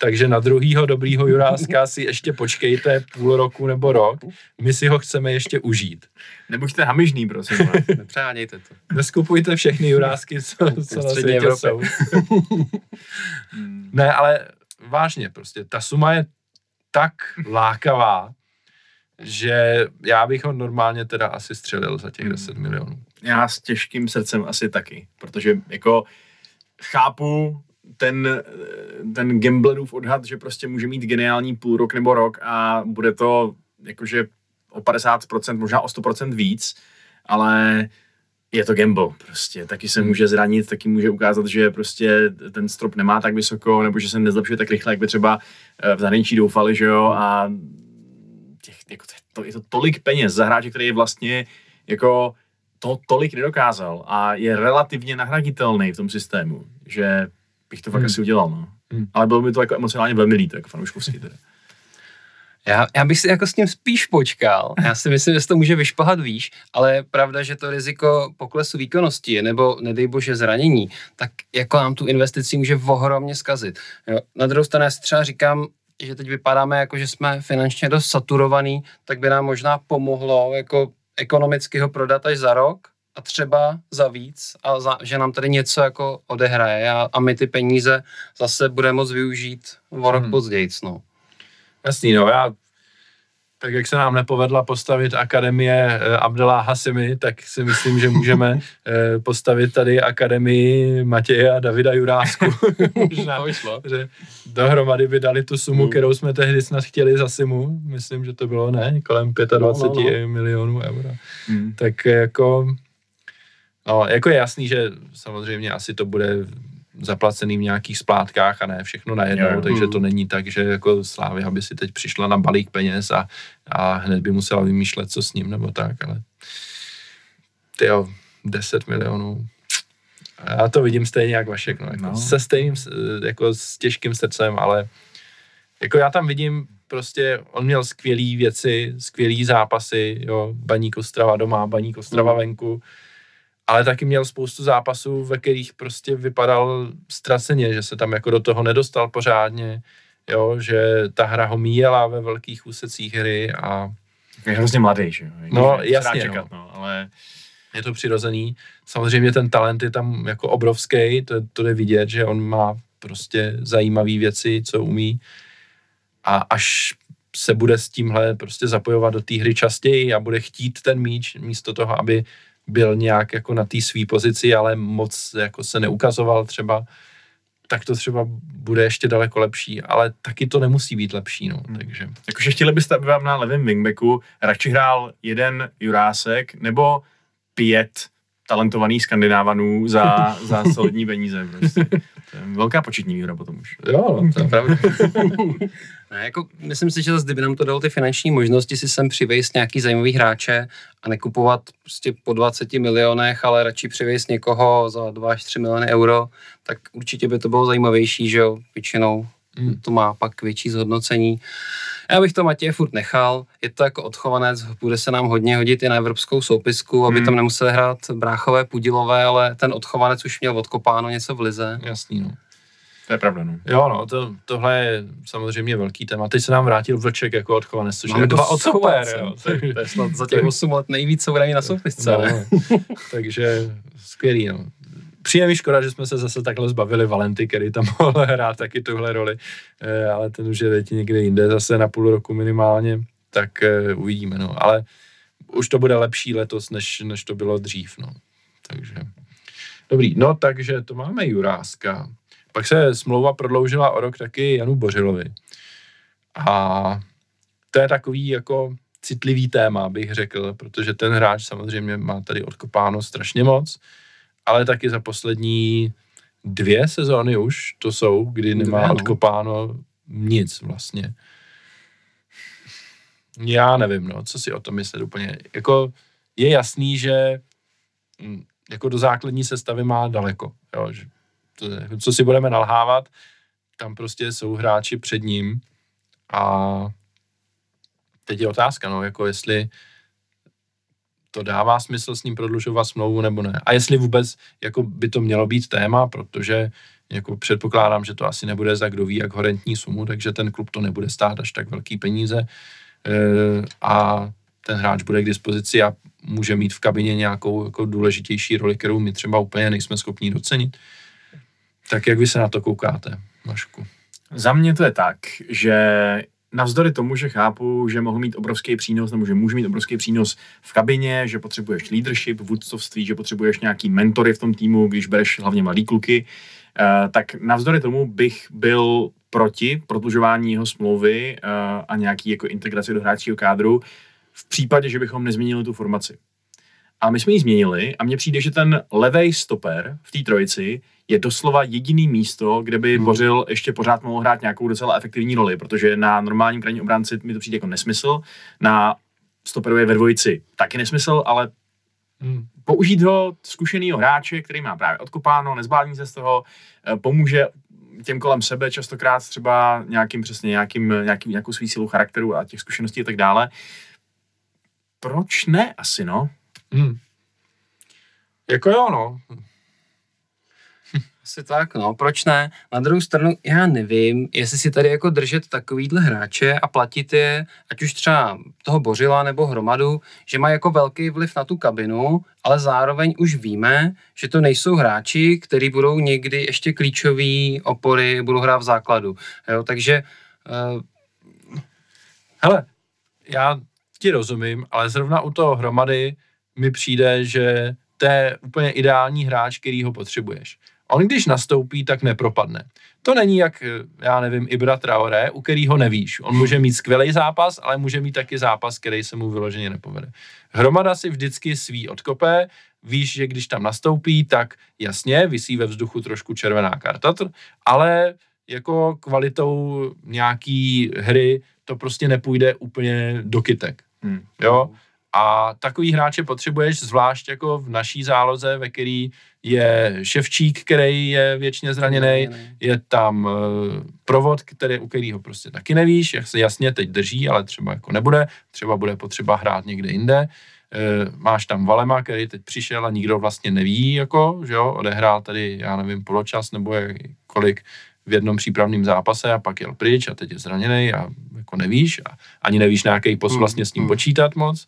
takže na druhýho dobrýho Juráska si ještě počkejte půl roku nebo rok, my si ho chceme ještě užít. Nebuďte hamižný, prosím Nepřánějte to. Neskupujte všechny Jurásky, co, co na světě Evropě. jsou. ne, ale vážně prostě, ta suma je tak lákavá, že já bych ho normálně teda asi střelil za těch 10 milionů. Já s těžkým srdcem asi taky, protože jako chápu ten, ten gamblerův odhad, že prostě může mít geniální půl rok nebo rok a bude to jakože o 50%, možná o 100% víc, ale je to gamble prostě. Taky se může zranit, taky může ukázat, že prostě ten strop nemá tak vysoko, nebo že se nezlepšuje tak rychle, jak by třeba eh, v zahraničí doufali, že jo, a těch, jako to, je to tolik peněz za hráče, který je vlastně jako to tolik nedokázal a je relativně nahraditelný v tom systému, že bych to fakt hmm. asi udělal, no. Hmm. Ale bylo mi to jako emocionálně velmi líto, jako fanouškovský teda. Já, já bych si jako s tím spíš počkal. Já si myslím, že se to může vyšplhat výš, ale je pravda, že to riziko poklesu výkonnosti nebo nedej bože zranění, tak jako nám tu investici může ohromně zkazit. Jo. Na druhou stranu já si třeba říkám, že teď vypadáme jako, že jsme finančně dost saturovaný, tak by nám možná pomohlo jako ekonomicky ho prodat až za rok a třeba za víc a za, že nám tady něco jako odehraje a, a my ty peníze zase budeme moct využít o rok hmm. později. No. Jasný, no já tak jak se nám nepovedla postavit akademie eh, Abdela Hasimi, tak si myslím, že můžeme eh, postavit tady akademii Matěje a Davida Jurásku. Možná, že dohromady by dali tu sumu, mm. kterou jsme tehdy snad chtěli za Simu. Myslím, že to bylo, ne, kolem 25 no, no, no. milionů euro. Mm. Tak jako No, jako je jasný, že samozřejmě asi to bude zaplacený v nějakých splátkách a ne všechno najednou, Jo. takže to není tak, že jako Slávia by si teď přišla na balík peněz a, a hned by musela vymýšlet, co s ním nebo tak, ale tyjo, 10 milionů. A Já to vidím stejně jak Vašek, no, jako No. se stejným, jako s těžkým srdcem, ale jako já tam vidím prostě, on měl skvělé věci, skvělé zápasy, jo, Baník Ostrava doma, Baník Ostrava Mm. venku, ale taky měl spoustu zápasů, ve kterých prostě vypadal ztraceně, že se tam jako do toho nedostal pořádně, jo, že ta hra ho míjela ve velkých úsecích hry a Je hrozně mladý, že jo. No, jasně, Čekat, no. ale je to přirozený. Samozřejmě ten talent je tam jako obrovský, to, to jde vidět, že on má prostě zajímavé věci, co umí a až se bude s tímhle prostě zapojovat do té hry častěji a bude chtít ten míč místo toho, aby byl nějak jako na té své pozici, ale moc jako se neukazoval třeba, tak to třeba bude ještě daleko lepší, ale taky to nemusí být lepší, no, Hmm. takže jakože chtěli byste, aby vám na levém wingbacku radši hrál jeden Jurásek nebo pět talentovaných skandinávanů za, za solidní peníze. Prostě. To je velká početní výhoda potom už. jo, no, to je pravda. Ne, jako, myslím si, že zase, kdyby nám to dalo ty finanční možnosti si sem přivést nějaký zajímavý hráče a nekupovat prostě po 20 milionech, ale radši přivést někoho za 2 až 3 miliony euro, tak určitě by to bylo zajímavější, že jo, většinou Hmm. to má pak větší zhodnocení. Já bych to Matěje furt nechal, je to jako odchovanec, bude se nám hodně hodit i na evropskou soupisku, aby Hmm. tam nemuseli hrát bráchové pudilové, ale ten odchovanec už měl odkopáno něco v lize. Jasný, no. To je pravda, no. Jo, no, to, tohle je samozřejmě velký téma. Teď se nám vrátil Vlček jako odchovanec, což Máme je jako dva super, odchovance. jo. To je snad za těch 8 let nejvíc, co na soupisce. No, ne? takže skvělý, no. Přijde mi škoda, že jsme se zase takhle zbavili Valenty, který tam mohl hrát taky tuhle roli, eh, ale ten už je teď někde jinde, zase na půl roku minimálně, tak eh, uvidíme, no. Ale už to bude lepší letos, než, než to bylo dřív, no. Takže, dobrý, no takže to máme Juráska. Pak se smlouva prodloužila o rok taky Janu Bořilovi. A to je takový jako citlivý téma, bych řekl, protože ten hráč samozřejmě má tady odkopáno strašně moc, ale taky za poslední dvě sezóny už to jsou, kdy nemá Dvě, no. odkopáno nic vlastně. Já nevím, no, co si o tom myslet úplně. Jako je jasný, že mm, jako do základní sestavy má daleko. Jo, že to, co si budeme nalhávat, tam prostě jsou hráči před ním a teď je otázka, no, jako jestli to dává smysl s ním prodlužovat smlouvu nebo ne. A jestli vůbec jako by to mělo být téma, protože jako předpokládám, že to asi nebude za kdo ví jak horentní sumu, takže ten klub to nebude stát až tak velký peníze e, a ten hráč bude k dispozici a může mít v kabině nějakou jako důležitější roli, kterou my třeba úplně nejsme schopni docenit. Tak jak vy se na to koukáte, Mašku? Za mě to je tak, že navzdory tomu, že chápu, že mohl mít obrovský přínos, nebo že může mít obrovský přínos v kabině, že potřebuješ leadership, vůdcovství, že potřebuješ nějaký mentory v tom týmu, když bereš hlavně mladý kluky, eh, tak navzdory tomu bych byl proti prodlužování jeho smlouvy eh, a nějaký jako integraci do hráčského kádru v případě, že bychom nezměnili tu formaci. A my jsme ji změnili a mně přijde, že ten levej stoper v té trojici je doslova jediný místo, kde by Hmm. Bořil ještě pořád mohl hrát nějakou docela efektivní roli, protože na normálním krajním obránci mi to přijde jako nesmysl, na stoperově ve dvojici taky nesmysl, ale Hmm. použít ho zkušenýho hráče, který má právě odkopáno, nezbální se z toho, eh, pomůže těm kolem sebe častokrát třeba nějakým přesně nějakým, nějakým, nějakou svý sílu charakteru a těch zkušeností a tak dále. Proč ne asi, no? Hmm. Jako jo, no. Asi tak, no, proč ne? Na druhou stranu, já nevím, jestli si tady jako držet takovýhle hráče a platit je, ať už třeba toho Bořila nebo Hromadu, že mají jako velký vliv na tu kabinu, ale zároveň už víme, že to nejsou hráči, kteří budou někdy ještě klíčový opory, budou hrát v základu. Jo, takže uh, Hele, já ti rozumím, ale zrovna u toho hromady mi přijde, že to je úplně ideální hráč, který ho potřebuješ. On když nastoupí, tak nepropadne. To není jak, já nevím, Ibra Traoré, u kterého nevíš. On může mít skvělý zápas, ale může mít taky zápas, který se mu vyloženě nepovede. Hromada si vždycky svý odkope, víš, že když tam nastoupí, tak jasně, vysí ve vzduchu trošku červená karta, ale jako kvalitou nějaký hry to prostě nepůjde úplně do kytek. Hmm. Jo? A takový hráče potřebuješ, zvlášť jako v naší záloze, ve který je Ševčík, který je věčně zraněný, je tam uh, provod, který, u kterého prostě taky nevíš, jak se jasně teď drží, ale třeba jako nebude, třeba bude potřeba hrát někde jinde. Uh, máš tam Valema, který teď přišel a nikdo vlastně neví, jako, že jo, odehrál tady, já nevím, poločas nebo kolik v jednom přípravném zápase a pak jel pryč a teď je zraněný a jako nevíš a ani nevíš, na jaký post hmm, vlastně s ním hmm. počítat moc.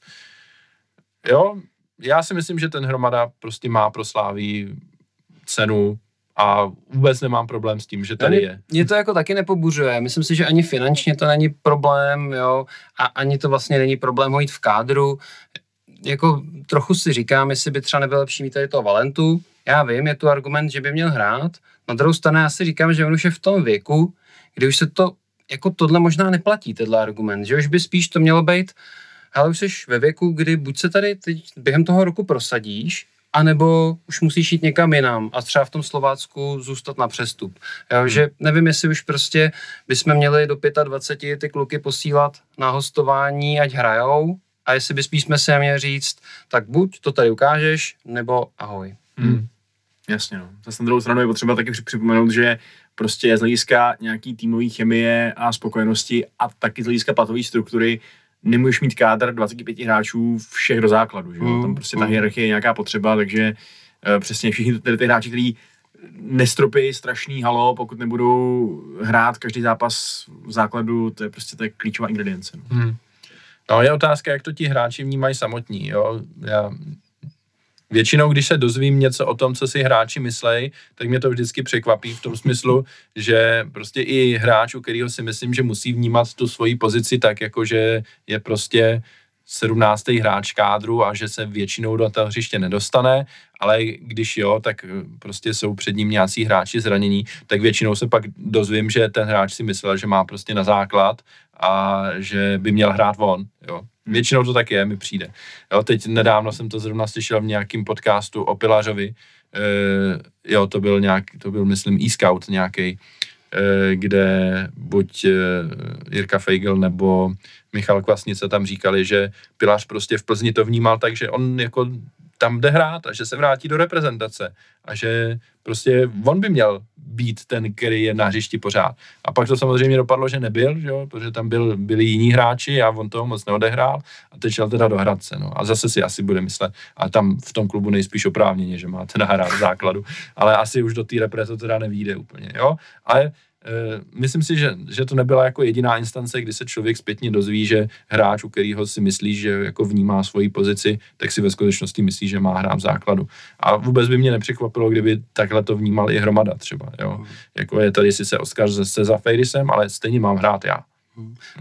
Jo, já si myslím, že ten hromada prostě má pro Sláví cenu a vůbec nemám problém s tím, že tady je. Mě to jako taky nepobuřuje. Myslím si, že ani finančně to není problém, jo, a ani to vlastně není problém ho jít v kádru. Jako trochu si říkám, jestli by třeba nebylo lepší mít tady toho Valentu. Já vím, je tu argument, že by měl hrát. Na druhou stranu já si říkám, že on už je v tom věku, kdy už se to, jako tohle možná neplatí, tenhle argument, že už by spíš to mělo být ale už jsi ve věku, kdy buď se tady teď během toho roku prosadíš, anebo už musíš jít někam jinam a třeba v tom Slovácku zůstat na přestup. Jo, hmm. Že nevím, jestli už prostě bychom měli do 25 ty kluky posílat na hostování, ať hrajou, a jestli by spíš jsme se měli říct, tak buď to tady ukážeš, nebo ahoj. Hmm. Jasně, no. Zase na druhou stranu je potřeba taky připomenout, že prostě z hlediska nějaký týmové chemie a spokojenosti a taky z hlediska platové struktury nemůžeš mít kádr 25 hráčů všech do základu, že? Mm, Tam prostě ta mm. hierarchie je nějaká potřeba, takže uh, přesně všichni ty, ty hráči, kteří nestropí strašný halo, pokud nebudou hrát každý zápas v základu, to je prostě ta klíčová ingredience. No. Hmm. no je otázka, jak to ti hráči vnímají samotní, jo. Já Většinou, když se dozvím něco o tom, co si hráči myslej, tak mě to vždycky překvapí v tom smyslu, že prostě i hráč, u kterého si myslím, že musí vnímat tu svoji pozici tak, jako že je prostě 17. hráč kádru a že se většinou do toho hřiště nedostane, ale když jo, tak prostě jsou před ním nějací hráči zranění, tak většinou se pak dozvím, že ten hráč si myslel, že má prostě na základ a že by měl hrát von, jo. Většinou to tak je, mi přijde. Jo, teď nedávno jsem to zrovna slyšel v nějakém podcastu o Pilařovi, e, jo, to byl nějak, to byl, myslím, e-scout nějaký, e, kde buď e, Jirka Feigl nebo Michal Kvasnice tam říkali, že Pilař prostě v Plzni to vnímal tak, že on jako tam jde hrát a že se vrátí do reprezentace a že prostě on by měl být ten, který je na hřišti pořád. A pak to samozřejmě dopadlo, že nebyl, že jo, protože tam byl, byli jiní hráči a on toho moc neodehrál a teď šel teda do Hradce. No. A zase si asi bude myslet, a tam v tom klubu nejspíš oprávněně, že má teda hrát v základu, ale asi už do té repre to teda nevíde úplně. Jo? Ale myslím si, že, že to nebyla jako jediná instance, kdy se člověk zpětně dozví, že hráč, u kterého si myslí, že jako vnímá svoji pozici, tak si ve skutečnosti myslí, že má hrát v základu. A vůbec by mě nepřekvapilo, kdyby takhle to vnímal i hromada třeba. Jo? Hmm. Jako je tady sice Oscar se za Fejrisem, ale stejně mám hrát já.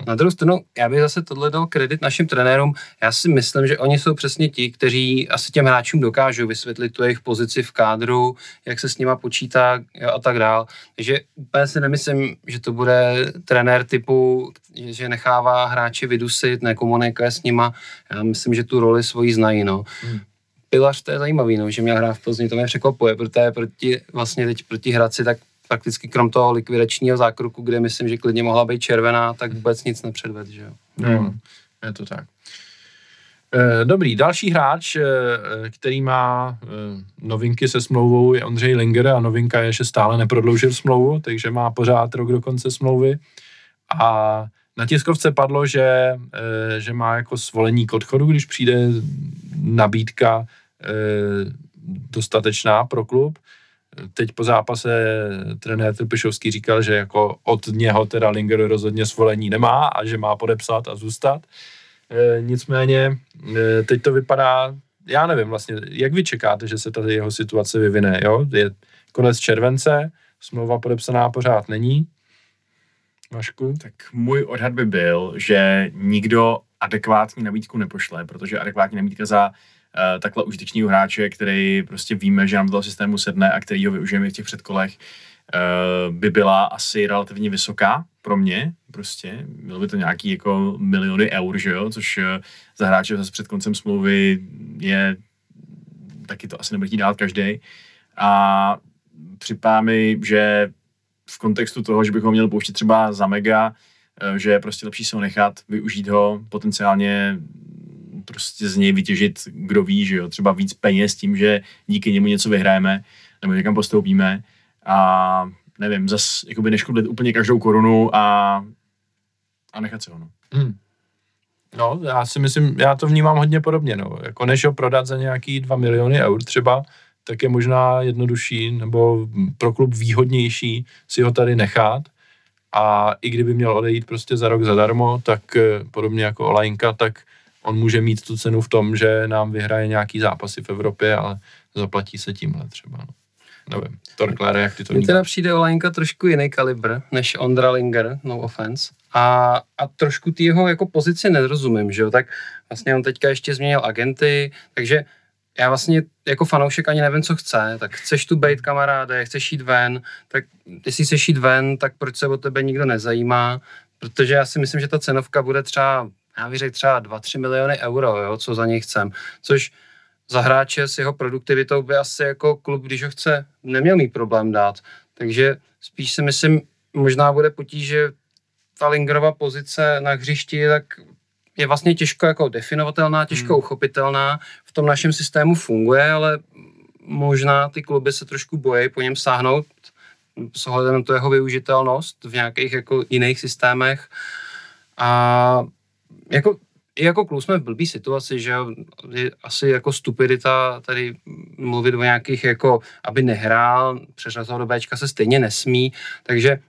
Na druhou stranu, já bych zase tohle dal kredit našim trenérům. Já si myslím, že oni jsou přesně ti, kteří asi těm hráčům dokážou vysvětlit tu jejich pozici v kádru, jak se s nima počítá a tak dál. Takže úplně si nemyslím, že to bude trenér typu, že nechává hráče vydusit, nekomunikuje s nima. Já myslím, že tu roli svoji znají. No. Hmm. Pilař, to je zajímavý, no, že měl hrát v Plzni, to mě překvapuje, protože proti, vlastně teď proti Hradci, tak prakticky krom toho likvidačního zákroku, kde myslím, že klidně mohla být červená, tak vůbec nic nepředved, že jo. No, je to tak. Eh, dobrý, další hráč, eh, který má eh, novinky se smlouvou, je Ondřej Linger a novinka je, že stále neprodloužil smlouvu, takže má pořád rok do konce smlouvy. A na tiskovce padlo, že, že má jako svolení k odchodu, když přijde nabídka dostatečná pro klub teď po zápase trenér Trpišovský říkal, že jako od něho teda Linger rozhodně svolení nemá a že má podepsat a zůstat. E, nicméně e, teď to vypadá, já nevím vlastně, jak vy čekáte, že se ta jeho situace vyvine, jo? Je konec července, smlouva podepsaná pořád není. Vašku? Tak můj odhad by byl, že nikdo adekvátní nabídku nepošle, protože adekvátní nabídka za takhle užitečného hráče, který prostě víme, že nám do toho systému sedne a který ho využijeme v těch předkolech, by byla asi relativně vysoká pro mě, prostě. Bylo by to nějaký jako miliony eur, že jo, což za hráče zase před koncem smlouvy je taky to asi nebude dát každý. A připadá mi, že v kontextu toho, že bychom měli pouštět třeba za mega, eh, že je prostě lepší se ho nechat, využít ho, potenciálně prostě z něj vytěžit, kdo ví, že jo, třeba víc peněz tím, že díky němu něco vyhrajeme, nebo někam postoupíme a nevím, zas jakoby neškodlit úplně každou korunu a, a nechat se ho, no. Hmm. No, já si myslím, já to vnímám hodně podobně, no. Jako než ho prodat za nějaký 2 miliony eur třeba, tak je možná jednodušší nebo pro klub výhodnější si ho tady nechat. A i kdyby měl odejít prostě za rok zadarmo, tak eh, podobně jako Olajnka, tak on může mít tu cenu v tom, že nám vyhraje nějaký zápasy v Evropě, ale zaplatí se tímhle třeba. No. Nevím, Torklére, jak ty to Mně teda přijde Olajnka trošku jiný kalibr než Ondra Linger, no offense. A, a trošku ty jeho jako pozici nerozumím, že jo, tak vlastně on teďka ještě změnil agenty, takže já vlastně jako fanoušek ani nevím, co chce, tak chceš tu být kamaráde, chceš jít ven, tak jestli chceš jít ven, tak proč se o tebe nikdo nezajímá, protože já si myslím, že ta cenovka bude třeba, já bych řekl třeba 2-3 miliony euro, jo, co za něj chcem, což za hráče s jeho produktivitou by asi jako klub, když ho chce, neměl mít problém dát. Takže spíš si myslím, možná bude potíže ta Lingerova pozice na hřišti, tak je vlastně těžko jako definovatelná, těžko hmm. uchopitelná, v tom našem systému funguje, ale možná ty kluby se trošku bojí po něm sáhnout s ohledem na to jeho využitelnost v nějakých jako jiných systémech. A jako, jako klub jsme v blbý situaci, že je asi jako stupidita tady mluvit o nějakých jako, aby nehrál, přeřazovat do Bčka se stejně nesmí, takže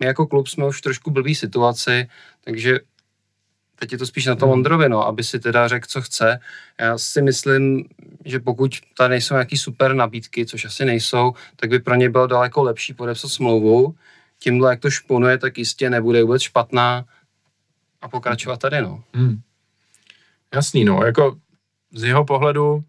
my jako klub jsme už v trošku blbý situaci, takže teď je to spíš na tom hmm. Ondrovi, no, aby si teda řekl, co chce. Já si myslím, že pokud tady nejsou nějaký super nabídky, což asi nejsou, tak by pro ně bylo daleko lepší podepsat smlouvu. Tímhle, jak to šponuje, tak jistě nebude vůbec špatná a pokračovat tady, no. Hmm. Jasný, no, jako z jeho pohledu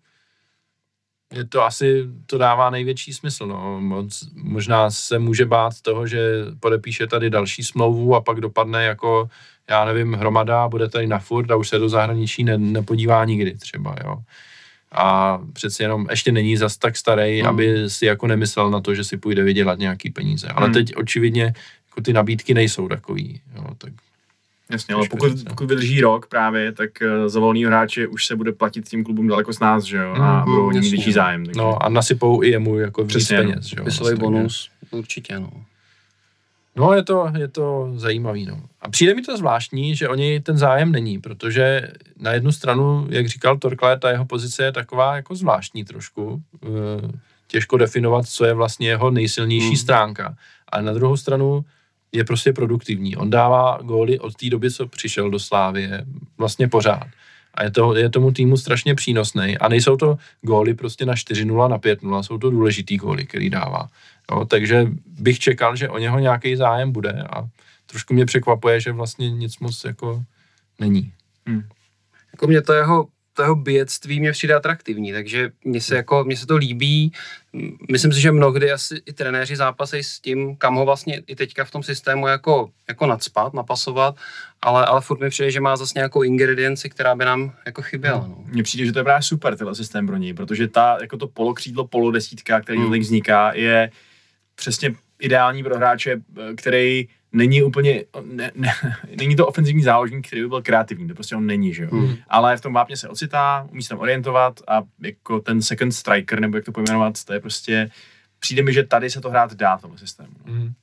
je to asi, to dává největší smysl, no. Moc, možná se může bát toho, že podepíše tady další smlouvu a pak dopadne jako já nevím, hromada, bude tady na furt a už se do zahraničí ne, nepodívá nikdy třeba, jo. A přeci jenom ještě není zas tak starý, hmm. aby si jako nemyslel na to, že si půjde vydělat nějaký peníze. Ale hmm. teď očividně jako ty nabídky nejsou takový, jo, tak Jasně, ale pokud, pokud vydrží rok právě, tak uh, za volný hráče už se bude platit tím klubům daleko z nás, že jo, a mm, budou mít větší zájem. Takže... No a nasypou i jemu jako víc peněz, že jo. bonus, určitě, no. No, je to, je to zajímavý, no. A přijde mi to zvláštní, že o něj ten zájem není, protože na jednu stranu, jak říkal Torkle, ta jeho pozice je taková jako zvláštní trošku. E, těžko definovat, co je vlastně jeho nejsilnější hmm. stránka. Ale na druhou stranu je prostě produktivní. On dává góly od té doby, co přišel do Slávie, vlastně pořád. A je, to, je tomu týmu strašně přínosný. A nejsou to góly prostě na 4-0, na 5-0, jsou to důležitý góly, který dává. Jo, takže bych čekal, že o něho nějaký zájem bude a trošku mě překvapuje, že vlastně nic moc jako není. Hmm. Jako mě to jeho, to jeho bědství mě přijde atraktivní, takže mně se, jako, mně se to líbí. Myslím si, že mnohdy asi i trenéři zápasejí s tím, kam ho vlastně i teďka v tom systému jako, jako nadspat, napasovat, ale, ale furt mi přijde, že má zase nějakou ingredienci, která by nám jako chyběla. No. Mně přijde, že to je právě super, tenhle systém pro něj, protože ta, jako to polokřídlo, polodesítka, který hmm. vzniká, je přesně ideální pro hráče, který není úplně, ne, ne, není to ofenzivní záložník, který by byl kreativní, to prostě on není, že jo. Hmm. Ale v tom vápně se ocitá, umí se tam orientovat a jako ten second striker, nebo jak to pojmenovat, to je prostě, přijde mi, že tady se to hrát dá v tom systému. Hmm.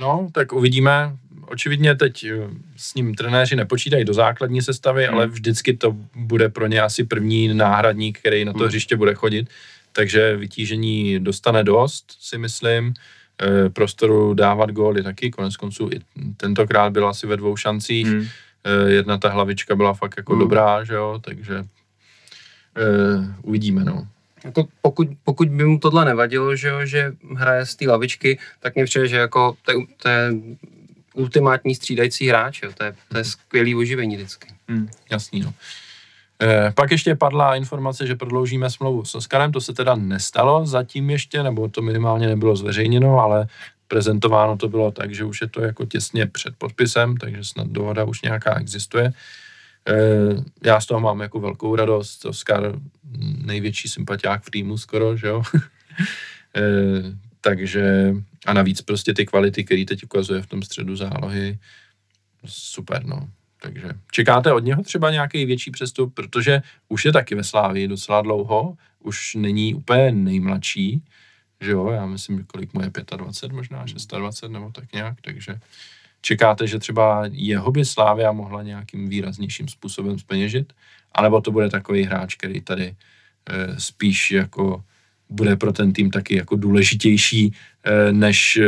No, tak uvidíme. Očividně teď eh, s ním trenéři nepočítají do základní sestavy, hmm. ale vždycky to bude pro ně asi první náhradník, který na to hmm. hřiště bude chodit takže vytížení dostane dost, si myslím. E, prostoru dávat góly taky, konec konců i tentokrát byla asi ve dvou šancích. Hmm. E, jedna ta hlavička byla fakt jako hmm. dobrá, že jo, takže e, uvidíme, no. Jako pokud, pokud by mu tohle nevadilo, že, jo, že hraje z té lavičky, tak mě přijde, že jako to, to je ultimátní střídající hráč, jo. To, je, to je hmm. skvělý oživení vždycky. Hmm, jasný, no. Eh, pak ještě padla informace, že prodloužíme smlouvu s Oskarem, to se teda nestalo zatím ještě, nebo to minimálně nebylo zveřejněno, ale prezentováno to bylo tak, že už je to jako těsně před podpisem, takže snad dohoda už nějaká existuje. Eh, já z toho mám jako velkou radost, Oskar největší sympatiák v týmu skoro, že jo. Eh, takže a navíc prostě ty kvality, které teď ukazuje v tom středu zálohy, super, no. Takže čekáte od něho třeba nějaký větší přestup, protože už je taky ve Slávii docela dlouho, už není úplně nejmladší, že jo, já myslím, kolik mu je 25, možná 26 nebo tak nějak, takže čekáte, že třeba jeho by Slávia mohla nějakým výraznějším způsobem speněžit, anebo to bude takový hráč, který tady e, spíš jako bude pro ten tým taky jako důležitější e, než, e,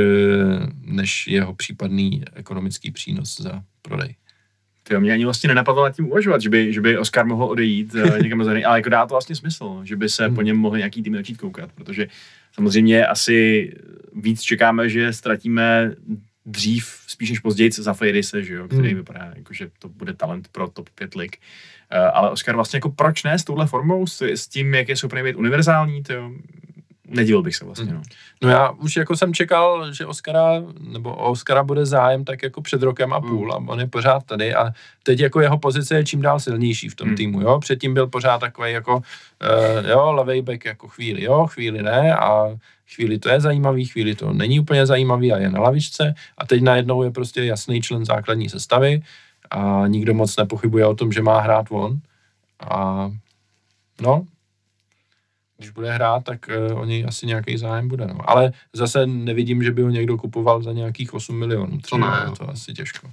než jeho případný ekonomický přínos za prodej. To mě ani vlastně nenapadlo nad tím uvažovat, že by, že by Oscar mohl odejít uh, někam za ale jako dá to vlastně smysl, že by se hmm. po něm mohli nějaký tým začít koukat, protože samozřejmě asi víc čekáme, že ztratíme dřív, spíš než později, za Fejrise, že jo, který hmm. vypadá jako, že to bude talent pro top 5 lig. Uh, ale Oscar vlastně jako proč ne s touhle formou, s, s tím, jak je super být univerzální, to nedivil bych se vlastně. No. no já už jako jsem čekal, že Oscara, nebo Oscara bude zájem tak jako před rokem a půl mm. a on je pořád tady a teď jako jeho pozice je čím dál silnější v tom mm. týmu, jo. Předtím byl pořád takový jako, uh, jo, levej back jako chvíli, jo, chvíli ne a chvíli to je zajímavý, chvíli to není úplně zajímavý a je na lavičce a teď najednou je prostě jasný člen základní sestavy a nikdo moc nepochybuje o tom, že má hrát on a no, když bude hrát, tak uh, o něj asi nějaký zájem bude. No. Ale zase nevidím, že by ho někdo kupoval za nějakých 8 milionů. To, ne. to asi těžko.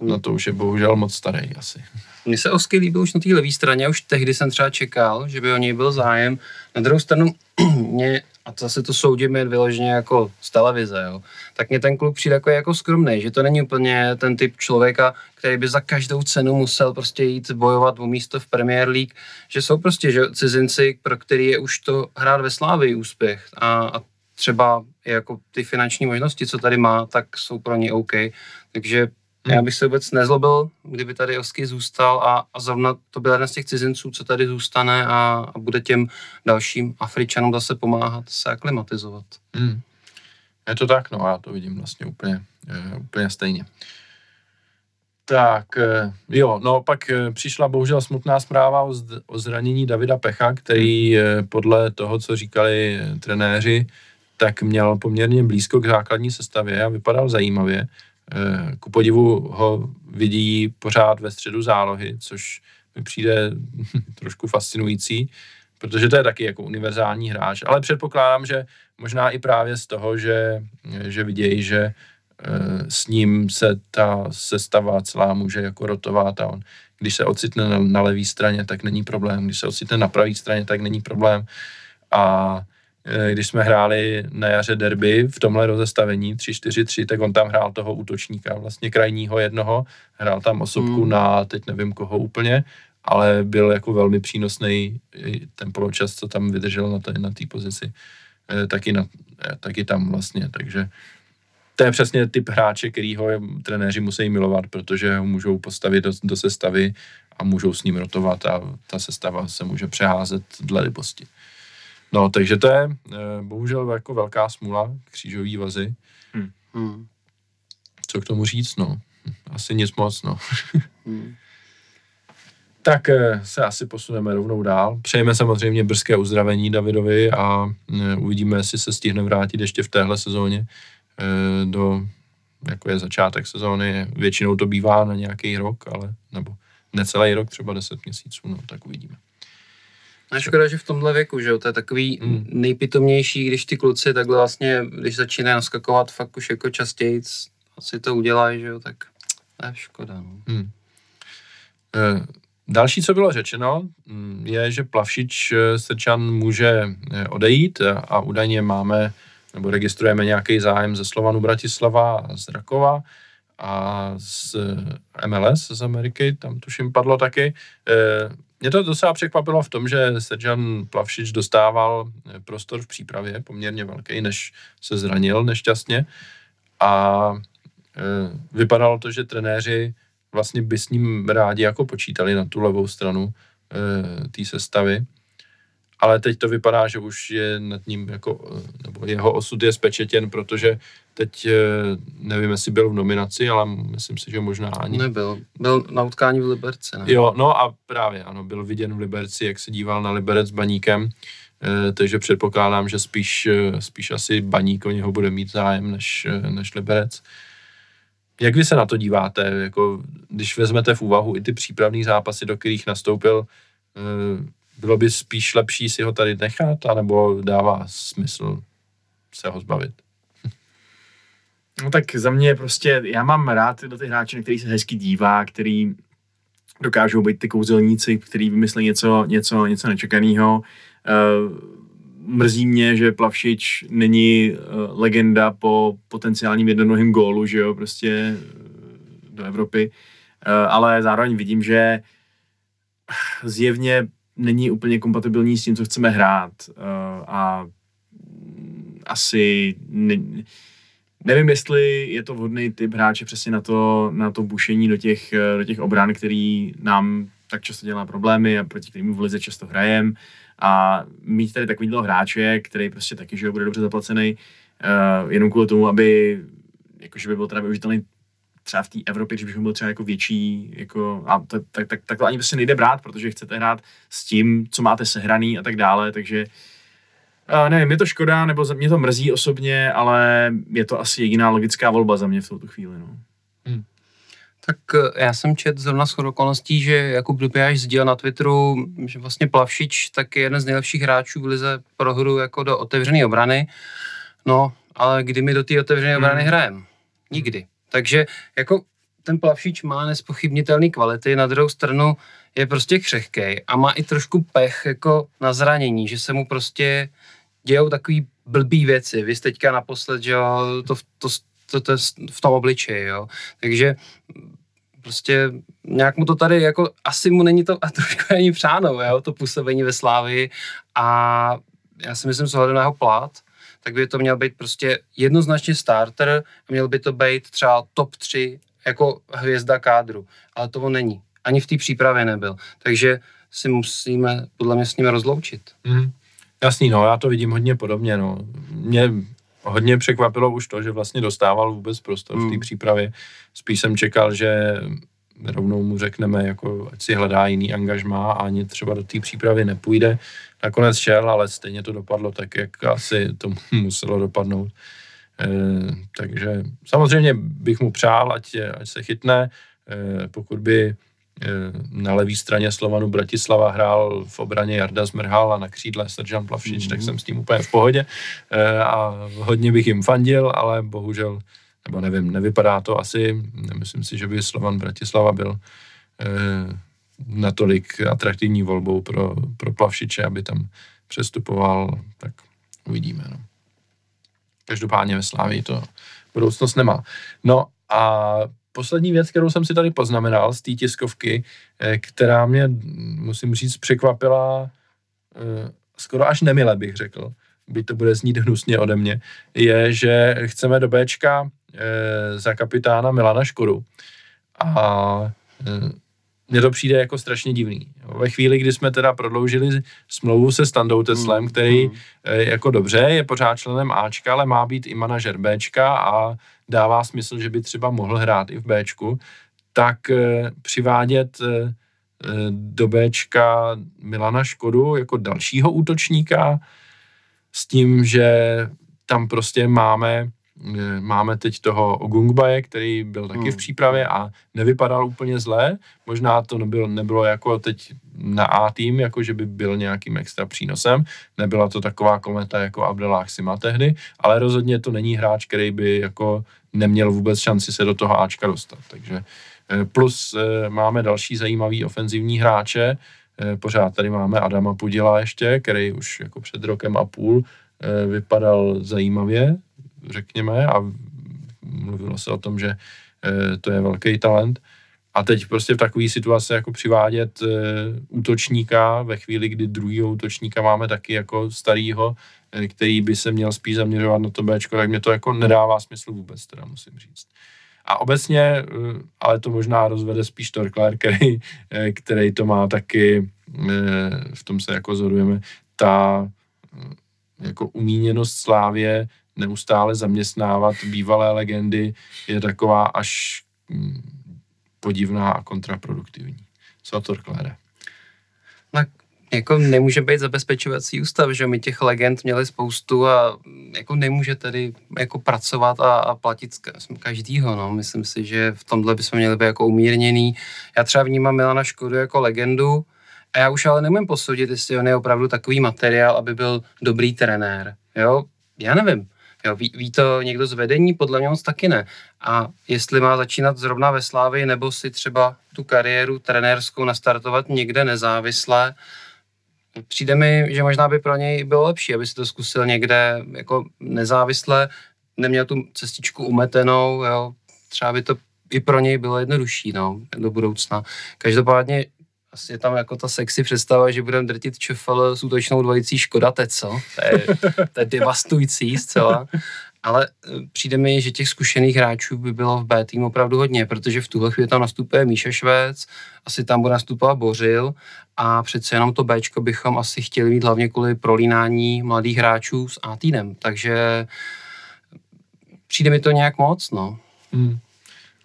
Hmm. Na to už je bohužel moc starý asi. Mně se Osky líbil už na té levé straně, už tehdy jsem třeba čekal, že by o něj byl zájem. Na druhou stranu mě a zase to soudíme vyloženě jako z televize, jo, tak mě ten kluk přijde jako, jako skromný, že to není úplně ten typ člověka, který by za každou cenu musel prostě jít bojovat o místo v Premier League, že jsou prostě že cizinci, pro který je už to hrát ve slávy úspěch a, a třeba jako ty finanční možnosti, co tady má, tak jsou pro ně OK. Takže já bych se vůbec nezlobil, kdyby tady Osky zůstal a, a zrovna to byl jeden z těch cizinců, co tady zůstane a, a bude těm dalším Afričanům zase pomáhat se aklimatizovat. Hmm. Je to tak, no já to vidím vlastně úplně, je, úplně stejně. Tak, eh, jo, no pak eh, přišla bohužel smutná zpráva o, o zranění Davida Pecha, který eh, podle toho, co říkali trenéři, tak měl poměrně blízko k základní sestavě a vypadal zajímavě. Eh, ku podivu ho vidí pořád ve středu zálohy, což mi přijde trošku fascinující, protože to je taky jako univerzální hráč, ale předpokládám, že možná i právě z toho, že, že vidějí, že eh, s ním se ta sestava celá může jako rotovat a on, když se ocitne na, na levé straně, tak není problém, když se ocitne na pravé straně, tak není problém. A když jsme hráli na jaře derby v tomhle rozestavení 3-4-3, tak on tam hrál toho útočníka, vlastně krajního jednoho, hrál tam osobku hmm. na, teď nevím koho úplně, ale byl jako velmi přínosný ten poločas, co tam vydržel na té na pozici, eh, taky, na, eh, taky tam vlastně, takže to je přesně typ hráče, kterýho trenéři musí milovat, protože ho můžou postavit do, do sestavy a můžou s ním rotovat a ta sestava se může přeházet dle libosti. No, takže to je eh, bohužel jako velká smůla, křížový vazy. Hmm. hmm. Co k tomu říct, no? Asi nic moc, no. hmm. Tak eh, se asi posuneme rovnou dál. Přejeme samozřejmě brzké uzdravení Davidovi a eh, uvidíme, jestli se stihne vrátit ještě v téhle sezóně do, jako je začátek sezóny. Většinou to bývá na nějaký rok, ale nebo necelý rok, třeba 10 měsíců, no tak uvidíme. A škoda, že v tomhle věku, že jo, to je takový hmm. nejpitomnější, když ty kluci takhle vlastně, když začínají naskakovat fakt už jako častěji, asi to udělají, že jo, tak to je škoda. No. Hmm. E, další, co bylo řečeno, mm, je, že Plavšič eh, Srčan může eh, odejít a údajně máme nebo registrujeme nějaký zájem ze Slovanu Bratislava a z Rakova a z MLS z Ameriky, tam tuším padlo taky. Mě to docela překvapilo v tom, že Serjan Plavšič dostával eh, prostor v přípravě poměrně velký, než se zranil nešťastně a e, vypadalo to, že trenéři vlastně by s ním rádi jako počítali na tu levou stranu, té sestavy. Ale teď to vypadá, že už je nad ním jako, nebo jeho osud je spečetěn, protože teď nevím, jestli byl v nominaci, ale myslím si, že možná ani. Nebyl. Byl na utkání v Liberci. Ne? Jo, no a právě, ano, byl viděn v Liberci, jak se díval na Liberec s baníkem, takže předpokládám, že spíš, spíš asi baník o něho bude mít zájem než, než Liberec. Jak vy se na to díváte, jako, když vezmete v úvahu i ty přípravné zápasy, do kterých nastoupil, eh, bylo by spíš lepší si ho tady nechat, anebo dává smysl se ho zbavit? No tak za mě prostě, já mám rád do těch hráče, který se hezky dívá, který dokážou být ty kouzelníci, který vymyslí něco, něco, něco nečekaného. Uh, mrzí mě, že Plavšič není uh, legenda po potenciálním jednonohým gólu, že jo, prostě uh, do Evropy, uh, ale zároveň vidím, že zjevně není úplně kompatibilní s tím, co chceme hrát uh, a asi ne, nevím, jestli je to vhodný typ hráče přesně na to, na to bušení do těch, do těch obran, který nám tak často dělá problémy a proti kterým v lize často hrajem a mít tady takovýhle hráče, který prostě taky, že bude dobře zaplacený, uh, jenom kvůli tomu, aby jakože by byl teda využitelný třeba v té Evropě, když bychom byl třeba jako větší, jako, a to, tak, tak, tak, to ani prostě nejde brát, protože chcete hrát s tím, co máte sehraný a tak dále, takže uh, nevím, je to škoda, nebo mě to mrzí osobně, ale je to asi jediná logická volba za mě v tuto chvíli. No. Tak eh, já jsem čet zrovna s okolností, že Jakub Dubiáš sdílel na Twitteru, že vlastně Plavšič tak je jeden z nejlepších hráčů v lize pro hru jako do otevřené obrany. No, ale kdy my do té otevřené obrany hmm. hrajeme? Nikdy. Takže jako ten Plavšič má nespochybnitelné kvality, na druhou stranu je prostě křehkej a má i trošku pech jako na zranění, že se mu prostě dějou takový blbý věci. Vy jste teďka naposled, že jo, to, to, to, to, v tom obličeji, jo. Takže prostě nějak mu to tady, jako asi mu není to a trošku ani přáno, jo, to působení ve Slávii a já si myslím, že na jeho plat, tak by to měl být prostě jednoznačně starter a měl by to být třeba top 3 jako hvězda kádru, ale to on není. Ani v té přípravě nebyl. Takže si musíme podle mě s ním rozloučit. Mm. Jasný, no, já to vidím hodně podobně, no. Mě hodně překvapilo už to, že vlastně dostával vůbec prostor hmm. v té přípravě. Spíš jsem čekal, že rovnou mu řekneme, jako ať si hledá jiný angažmá a ani třeba do té přípravy nepůjde. Nakonec šel, ale stejně to dopadlo tak, jak asi to muselo dopadnout. E, takže samozřejmě bych mu přál, ať, ať se chytne, e, pokud by na levé straně Slovanu Bratislava hrál v obraně Jarda Zmrhal a na křídle Seržan Plavšič, mm-hmm. tak mhm. jsem s tím úplně v pohodě eh, a hodně bych jim fandil, ale bohužel, nebo nevím, nevypadá to asi, nemyslím si, že by Slovan Bratislava byl eh, natolik atraktivní volbou pro, pro Plavšiče, aby tam přestupoval, tak uvidíme. No. Každopádně ve Slávii to budoucnost nemá. No a poslední věc, kterou jsem si tady poznamenal z té tiskovky, eh, která mě, musím říct, překvapila eh, skoro až nemile, bych řekl, by to bude znít hnusně ode mě, je, že chceme do Bčka eh, za kapitána Milana Škodu. A mně to přijde jako strašně divný. Ve chvíli, kdy jsme teda prodloužili smlouvu se Standou Teslem, mm, který mm. jako dobře je pořád členem Ačka, ale má být i manažer Bčka a dává smysl, že by třeba mohl hrát i v Bčku, tak eh, přivádět eh, do Bčka Milana Škodu jako dalšího útočníka s tím, že tam prostě máme máme teď toho Ogungbaje, který byl taky hmm. v přípravě a nevypadal úplně zlé. Možná to nebylo, nebylo jako teď na A tým, jako že by byl nějakým extra přínosem. Nebyla to taková kometa jako Abdelách Sima tehdy, ale rozhodně to není hráč, který by jako neměl vůbec šanci se do toho Ačka dostat. Takže eh, plus eh, máme další zajímavý ofenzivní hráče, eh, pořád tady máme Adama Pudila ještě, který už jako před rokem a půl vypadal zajímavě, řekněme, a mluvilo se o tom, že eh, to je velký talent. A teď prostě v takové situaci jako přivádět e, útočníka ve chvíli, kdy druhýho útočníka máme taky jako starýho, e, který by se měl spíš zaměřovat na to Bčko, tak mě to jako nedává smysl vůbec, teda musím říct. A obecně, ale to možná rozvede spíš Torkler, který, který to má taky v tom se jako zhodujeme, ta jako umíněnost Slávě neustále zaměstnávat bývalé legendy je taková až hm, podivná a kontraproduktivní. Co to klade? Tak jako nemůže být zabezpečovací ústav, že my těch legend měli spoustu a jako nemůže tedy jako pracovat a, a platit každýho, no. Myslím si, že v tomhle bychom měli být jako umírněný. Já třeba vnímám Milana Škodu jako legendu a já už ale nemůžu posoudit, jestli on je opravdu takový materiál, aby byl dobrý trenér, jo. Já nevím. Jo, ví, ví to někdo z vedení? Podle mě moc taky ne. A jestli má začínat zrovna ve Slávii, nebo si třeba tu kariéru trenérskou nastartovat někde nezávisle, přijde mi, že možná by pro něj bylo lepší, aby si to zkusil někde jako nezávisle, neměl tu cestičku umetenou, jo. třeba by to i pro něj bylo jednodušší no, do budoucna. Každopádně je tam jako ta sexy představa, že budeme drtit čefel s útočnou dvojicí Škoda Teco. To je, to je devastující zcela. Ale eh, přijde mi, že těch zkušených hráčů by bylo v B týmu opravdu hodně, protože v tuhle chvíli tam nastupuje Míša Švec, asi tam bude nastupovat Bořil a přece jenom to Bčko bychom asi chtěli mít hlavně kvůli prolínání mladých hráčů s A týmem. Takže přijde mi to nějak moc, no. Hmm.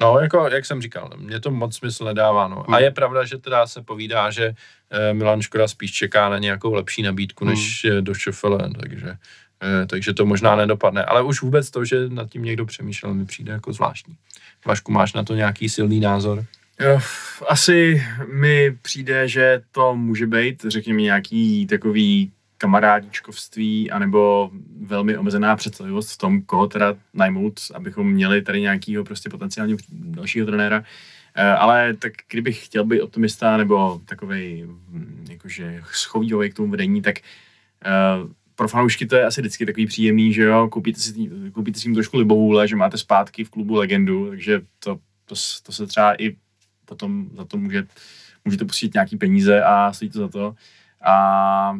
No, jako, jak jsem říkal, mě to moc smysl nedává, no. A hmm. je pravda, že teda se povídá, že eh, Milan Škoda spíš čeká na nějakou lepší nabídku, než hmm. do Šefele, takže, eh, takže to možná nedopadne. Ale už vůbec to, že nad tím někdo přemýšlel, mi přijde jako zvláštní. Vašku, máš na to nějaký silný názor? Asi mi přijde, že to může být, řekněme, nějaký takový kamarádičkovství anebo velmi omezená představivost v tom, koho teda najmout, abychom měli tady nějakého prostě potenciálního dalšího trenéra. Eh, ale tak kdybych chtěl být optimista nebo takový hm, jakože schovývavý k tomu vedení, tak uh, pro fanoušky to je asi vždycky takový příjemný, že jo, koupíte si, koupíte si tím trošku libovůle, že máte zpátky v klubu legendu, takže to, to, to se třeba i potom za to může, můžete pustit nějaký peníze a stojí to za to. A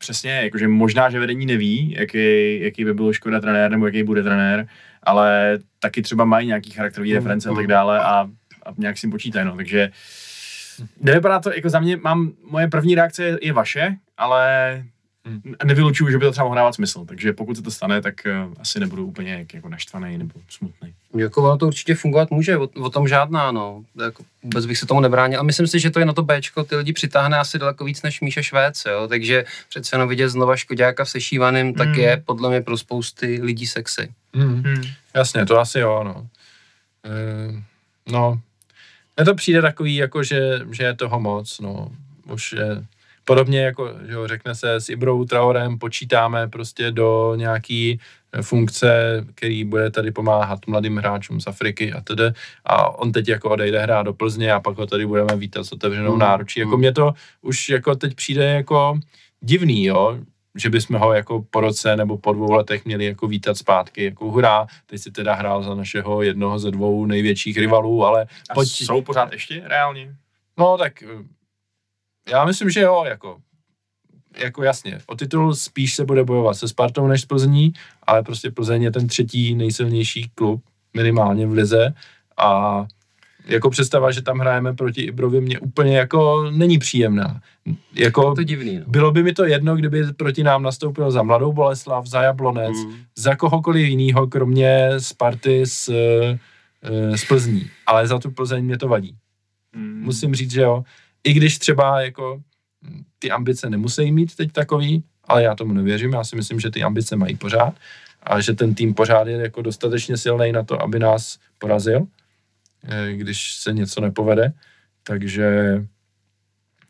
přesně, jakože možná, že vedení neví, jaký, jaký by byl Škoda trenér nebo jaký bude trenér, ale taky třeba mají nějaký charakterový mm, reference mm. a tak dále a, a nějak si počítají, no, takže nevypadá to, jako za mě mám, moje první reakce je, je vaše, ale Hmm. Nevylučuju, že by to třeba mohlo dávat smysl, takže pokud se to stane, tak uh, asi nebudu úplně jako naštvaný nebo smutný. Jako ono to určitě fungovat může, o, o tom žádná, no. Jako, vůbec bych se tomu nebránil. A myslím si, že to je na to Bčko, ty lidi přitáhne asi daleko víc než Míša Švéc, jo. Takže přece jenom vidět znova Škodáka v sešívaném, hmm. tak je podle mě pro spousty lidí sexy. Hmm. Hmm. Jasně, to asi jo, no. E, no, mně to přijde takový, jako že, že je toho moc, no. Už je, Podobně jako, že jo, řekne se s Ibrou Traorem, počítáme prostě do nějaký funkce, který bude tady pomáhat mladým hráčům z Afriky a tedy. A on teď jako odejde hrát do Plzně a pak ho tady budeme vítat s otevřenou mm. náručí. Jako mm. mě to už jako teď přijde jako divný, jo, že bychom ho jako po roce nebo po dvou letech měli jako vítat zpátky, jako hurá, teď si teda hrál za našeho jednoho ze dvou největších rivalů, ale... A pojď... jsou pořád ještě reálně? No tak já myslím, že jo, jako, jako jasně, o titul spíš se bude bojovat se Spartou než s Plzní, ale prostě Plzeň je ten třetí nejsilnější klub, minimálně v lize a jako představa, že tam hrajeme proti Ibrovi, mě úplně jako není příjemná. Jako, to divný, no. Bylo by mi to jedno, kdyby proti nám nastoupil za Mladou Boleslav, za Jablonec, mm. za kohokoliv jiného, kromě Sparty z, eh, z Plzní. Ale za tu Plzeň mě to vadí. Mm. Musím říct, že jo. I když třeba jako ty ambice nemusí mít teď takový, ale já tomu nevěřím, já si myslím, že ty ambice mají pořád a že ten tým pořád je jako dostatečně silný na to, aby nás porazil, eh, když se něco nepovede, takže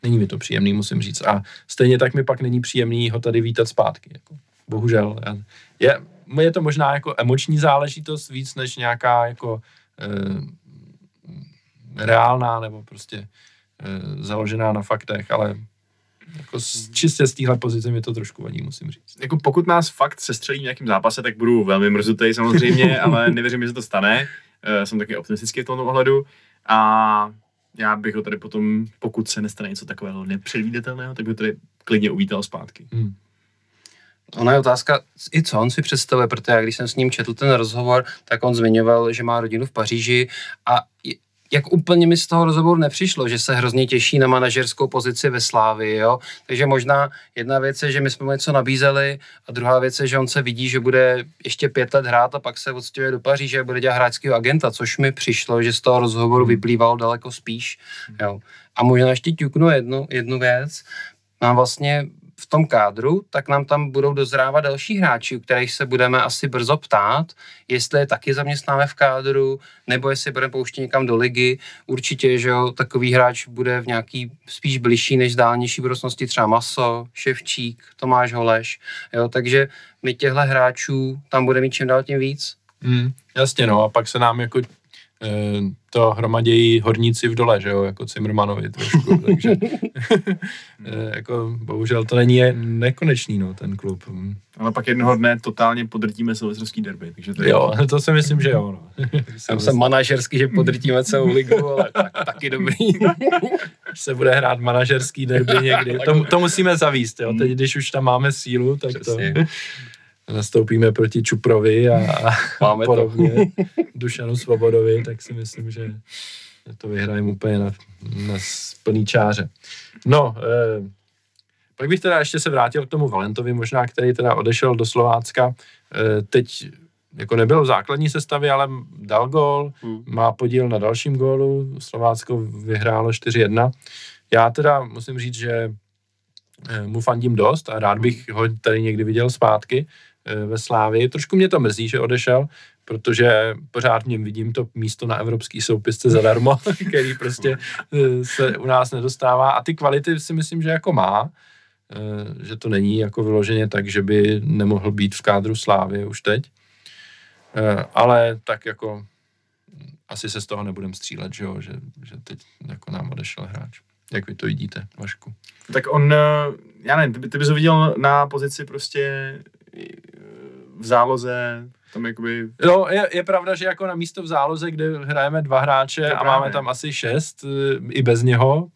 není mi to příjemný, musím říct. A stejně tak mi pak není příjemný ho tady vítat zpátky. Jako. Bohužel. Je, je to možná jako emoční záležitost víc než nějaká jako e, reálná nebo prostě založená na faktech, ale jako z, čistě z téhle pozice mi to trošku vadí, musím říct. Jako pokud nás fakt sestřelí v nějakém zápase, tak budu velmi mrzutý samozřejmě, ale nevěřím, že se to stane. Uh, jsem taky optimistický v tomto ohledu. A já bych ho tady potom, pokud se nestane něco takového nepředvídatelného, tak bych ho tady klidně uvítal zpátky. Hmm. Ona je otázka, i co on si představuje, protože já když jsem s ním četl ten rozhovor, tak on zmiňoval, že má rodinu v Paříži a jak úplně mi z toho rozhovoru nepřišlo, že se hrozně těší na manažerskou pozici ve Slávi, jo. Takže možná jedna věc je, že my jsme mu něco nabízeli a druhá věc je, že on se vidí, že bude ještě pět let hrát a pak se odstěhuje do Paříže a bude dělat hráčského agenta, což mi přišlo, že z toho rozhovoru Hmm. vyplývalo daleko spíš, jo. A možná ještě ťuknu jednu, jednu věc. Mám vlastně v tom kádru, tak nám tam budou dozrávat další hráči, u kterých se budeme asi brzo ptát, jestli je taky zaměstnáme v kádru, nebo jestli budeme pouštět někam do ligy. Určitě, že jo, takový hráč bude v nějaký spíš bližší než dálnější budoucnosti třeba Maso, Ševčík, Tomáš Holeš, jo, takže my těchto hráčů tam bude mít čím dál tím víc. Mm, jasně, no, a pak se nám jako to hromadějí horníci v dole, že jo, jako Cimrmanovi trošku, takže eh, jako bohužel to není nekonečný, no, ten klub. Ale pak jednoho dne totálně podrtíme silvestrovský derby, takže to je Jo, to si myslím, že jo, no. Jsem jsem manažersky, že podrtíme celou ligu, ale tak, taky dobrý. se bude hrát manažerský derby někdy. To, to musíme zavíst, jo. Teď, když už tam máme sílu, tak Přesně. to nastoupíme proti Čuprovi a, a Máme to. podobně Dušanu Svobodovi, tak si myslím, že to vyhrajeme úplně na, na plný čáře. No, eh, pak bych teda ještě se vrátil k tomu Valentovi, možná, který teda odešel do Slovácka. Eh, teď jako nebyl v základní sestavě, ale dal gól, Hmm. má podíl na dalším gólu, Slovácko vyhrálo 4-1. Já teda musím říct, že eh, mu fandím dost a rád bych ho tady někdy viděl zpátky ve Slávii. Trošku mě to mrzí, že odešel, protože pořád v něm vidím to místo na evropský soupisce zadarmo, který prostě eh, se u nás nedostává a ty kvality si myslím, že jako má, eh, že to není jako vyloženě tak, že by nemohl být v kádru Slávy už teď. Eh, Ale tak jako asi se z toho nebudem střílet, že jo, že, že teď jako nám odešel hráč. Jak vy to vidíte, Vašku? Tak on, eh, já nevím, ty, ty bys ho viděl na pozici prostě eh, v záloze, tam jakoby, No, je, je pravda, že jako na místo v záloze, kde hrajeme dva hráče a právě. máme tam asi šest, eh, i bez něho,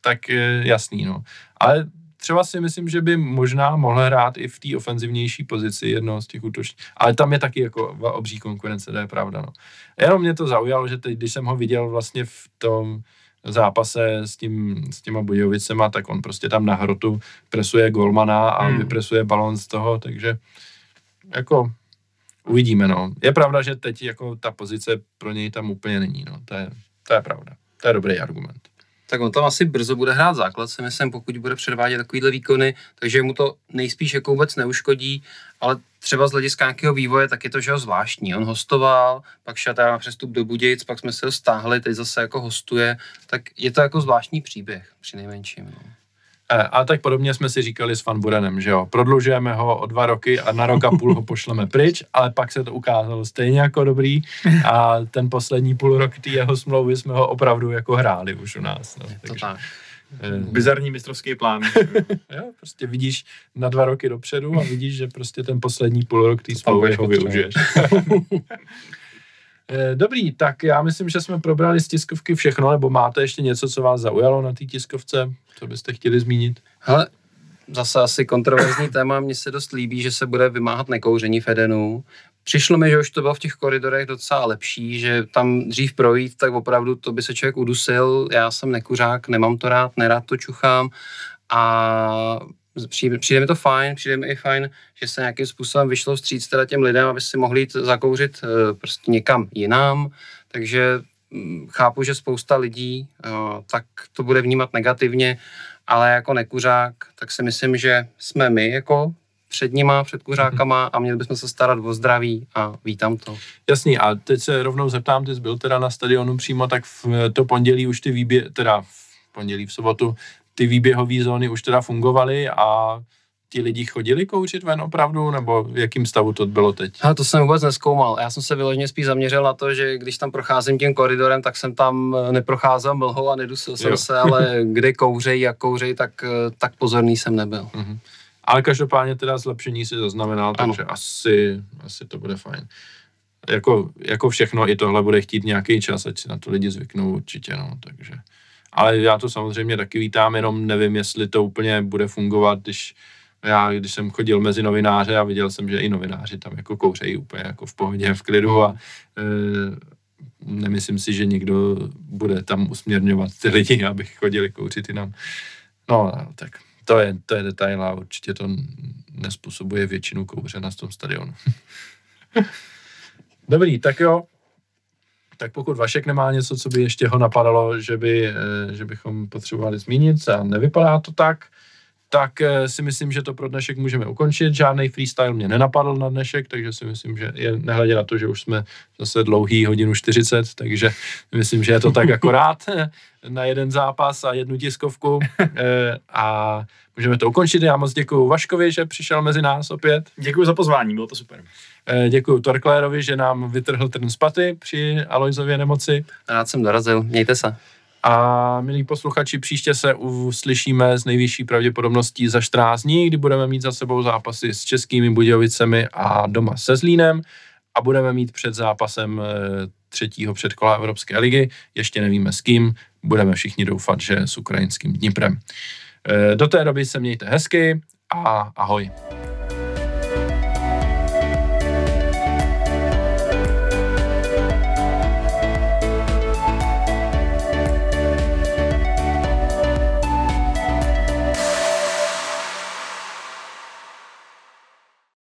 tak eh, jasný, no. Ale třeba si myslím, že by možná mohl hrát i v té ofenzivnější pozici jednoho z těch útočních. Ale tam je taky jako obří konkurence, to je pravda, no. Jenom mě to zaujalo, že teď, když jsem ho viděl vlastně v tom zápase s, tím, s těma Budějovicema, tak on prostě tam na hrotu presuje golmana a Hmm. vypresuje balon z toho, takže jako uvidíme, no. Je pravda, že teď jako ta pozice pro něj tam úplně není, no. To je, to je pravda. To je dobrý argument. Tak on tam asi brzo bude hrát základ, si myslím, pokud bude předvádět takovýhle výkony, takže mu to nejspíš jako vůbec neuškodí, ale třeba z hlediska nějakého vývoje, tak je to, že ho zvláštní. On hostoval, pak šel na přestup do Budějic, pak jsme se ho stáhli, teď zase jako hostuje, tak je to jako zvláštní příběh, při nejmenším. No. E, a tak podobně jsme si říkali s Van Burenem, že jo, prodlužujeme ho o dva roky a na rok a půl ho pošleme pryč, ale pak se to ukázalo stejně jako dobrý a ten poslední půl rok té jeho smlouvy jsme ho opravdu jako hráli už u nás. No. Je to Takže, tak. e, bizarní mistrovský plán. jo, prostě vidíš na dva roky dopředu a vidíš, že prostě ten poslední půl rok té smlouvy ho využiješ. Eh, Dobrý, tak já myslím, že jsme probrali z tiskovky všechno, nebo máte ještě něco, co vás zaujalo na té tiskovce, co byste chtěli zmínit? Hele, zase asi kontroverzní téma, mně se dost líbí, že se bude vymáhat nekouření v Edenu. Přišlo mi, že už to bylo v těch koridorech docela lepší, že tam dřív projít, tak opravdu to by se člověk udusil. Já jsem nekuřák, nemám to rád, nerád to čuchám a přijde, přijde mi to fajn, přijde mi i fajn, že se nějakým způsobem vyšlo vstříc teda těm lidem, aby si mohli jít zakouřit eh, prostě někam jinam, takže mm, chápu, že spousta lidí eh, tak to bude vnímat negativně, ale jako nekuřák, tak si myslím, že jsme my jako před nima, před kuřákama a měli bychom se starat o zdraví a vítám to. Jasný, a teď se rovnou zeptám, ty jsi byl teda na stadionu přímo, tak v to pondělí už ty výbě, teda v pondělí, v sobotu, ty výběhové zóny už teda fungovaly a ti lidi chodili kouřit ven opravdu, nebo v jakým stavu to bylo teď? Ale to jsem vůbec neskoumal. Já jsem se vyloženě spíš zaměřil na to, že když tam procházím tím koridorem, tak jsem tam eh, neprocházel mlhou a nedusil jsem Jo. se, ale kde kouřej, jak kouřej, tak, eh, tak pozorný jsem nebyl. Mhm. Ale každopádně teda zlepšení si zaznamenal, Ano. takže asi, asi to bude fajn. Jako, jako všechno, i tohle bude chtít nějaký čas, ať si na to lidi zvyknou určitě, no, takže. Ale já to samozřejmě taky vítám, jenom nevím, jestli to úplně bude fungovat, když já, když jsem chodil mezi novináře a viděl jsem, že i novináři tam jako kouřejí úplně jako v pohodě, v klidu a e, nemyslím si, že někdo bude tam usměrňovat ty lidi, aby chodili kouřit jinam. No, tak to je, to je detail a určitě to nespůsobuje většinu kouře na tom stadionu. Dobrý, tak jo. Tak pokud Vašek nemá něco, co by ještě ho napadalo, že, by, eh, že bychom potřebovali zmínit a nevypadá to tak, tak eh, si myslím, že to pro dnešek můžeme ukončit. Žádný freestyle mě nenapadl na dnešek, takže si myslím, že je nehledě na to, že už jsme zase dlouhý hodinu 40, takže myslím, že je to tak akorát na jeden zápas a jednu tiskovku eh, a můžeme to ukončit. Já moc děkuji Vaškovi, že přišel mezi nás opět. Děkuji za pozvání, bylo to super. Eh, děkuji Torklérovi, že nám vytrhl trn z paty při Alojzově nemoci. Rád jsem dorazil, mějte se. A milí posluchači, příště se uslyšíme s nejvyšší pravděpodobností za 14 dní, kdy budeme mít za sebou zápasy s českými Budějovicemi a doma se Zlínem a budeme mít před zápasem eh, třetího předkola Evropské ligy. Ještě nevíme s kým, budeme všichni doufat, že s ukrajinským Dniprem. Eh, do té doby se mějte hezky a ahoj.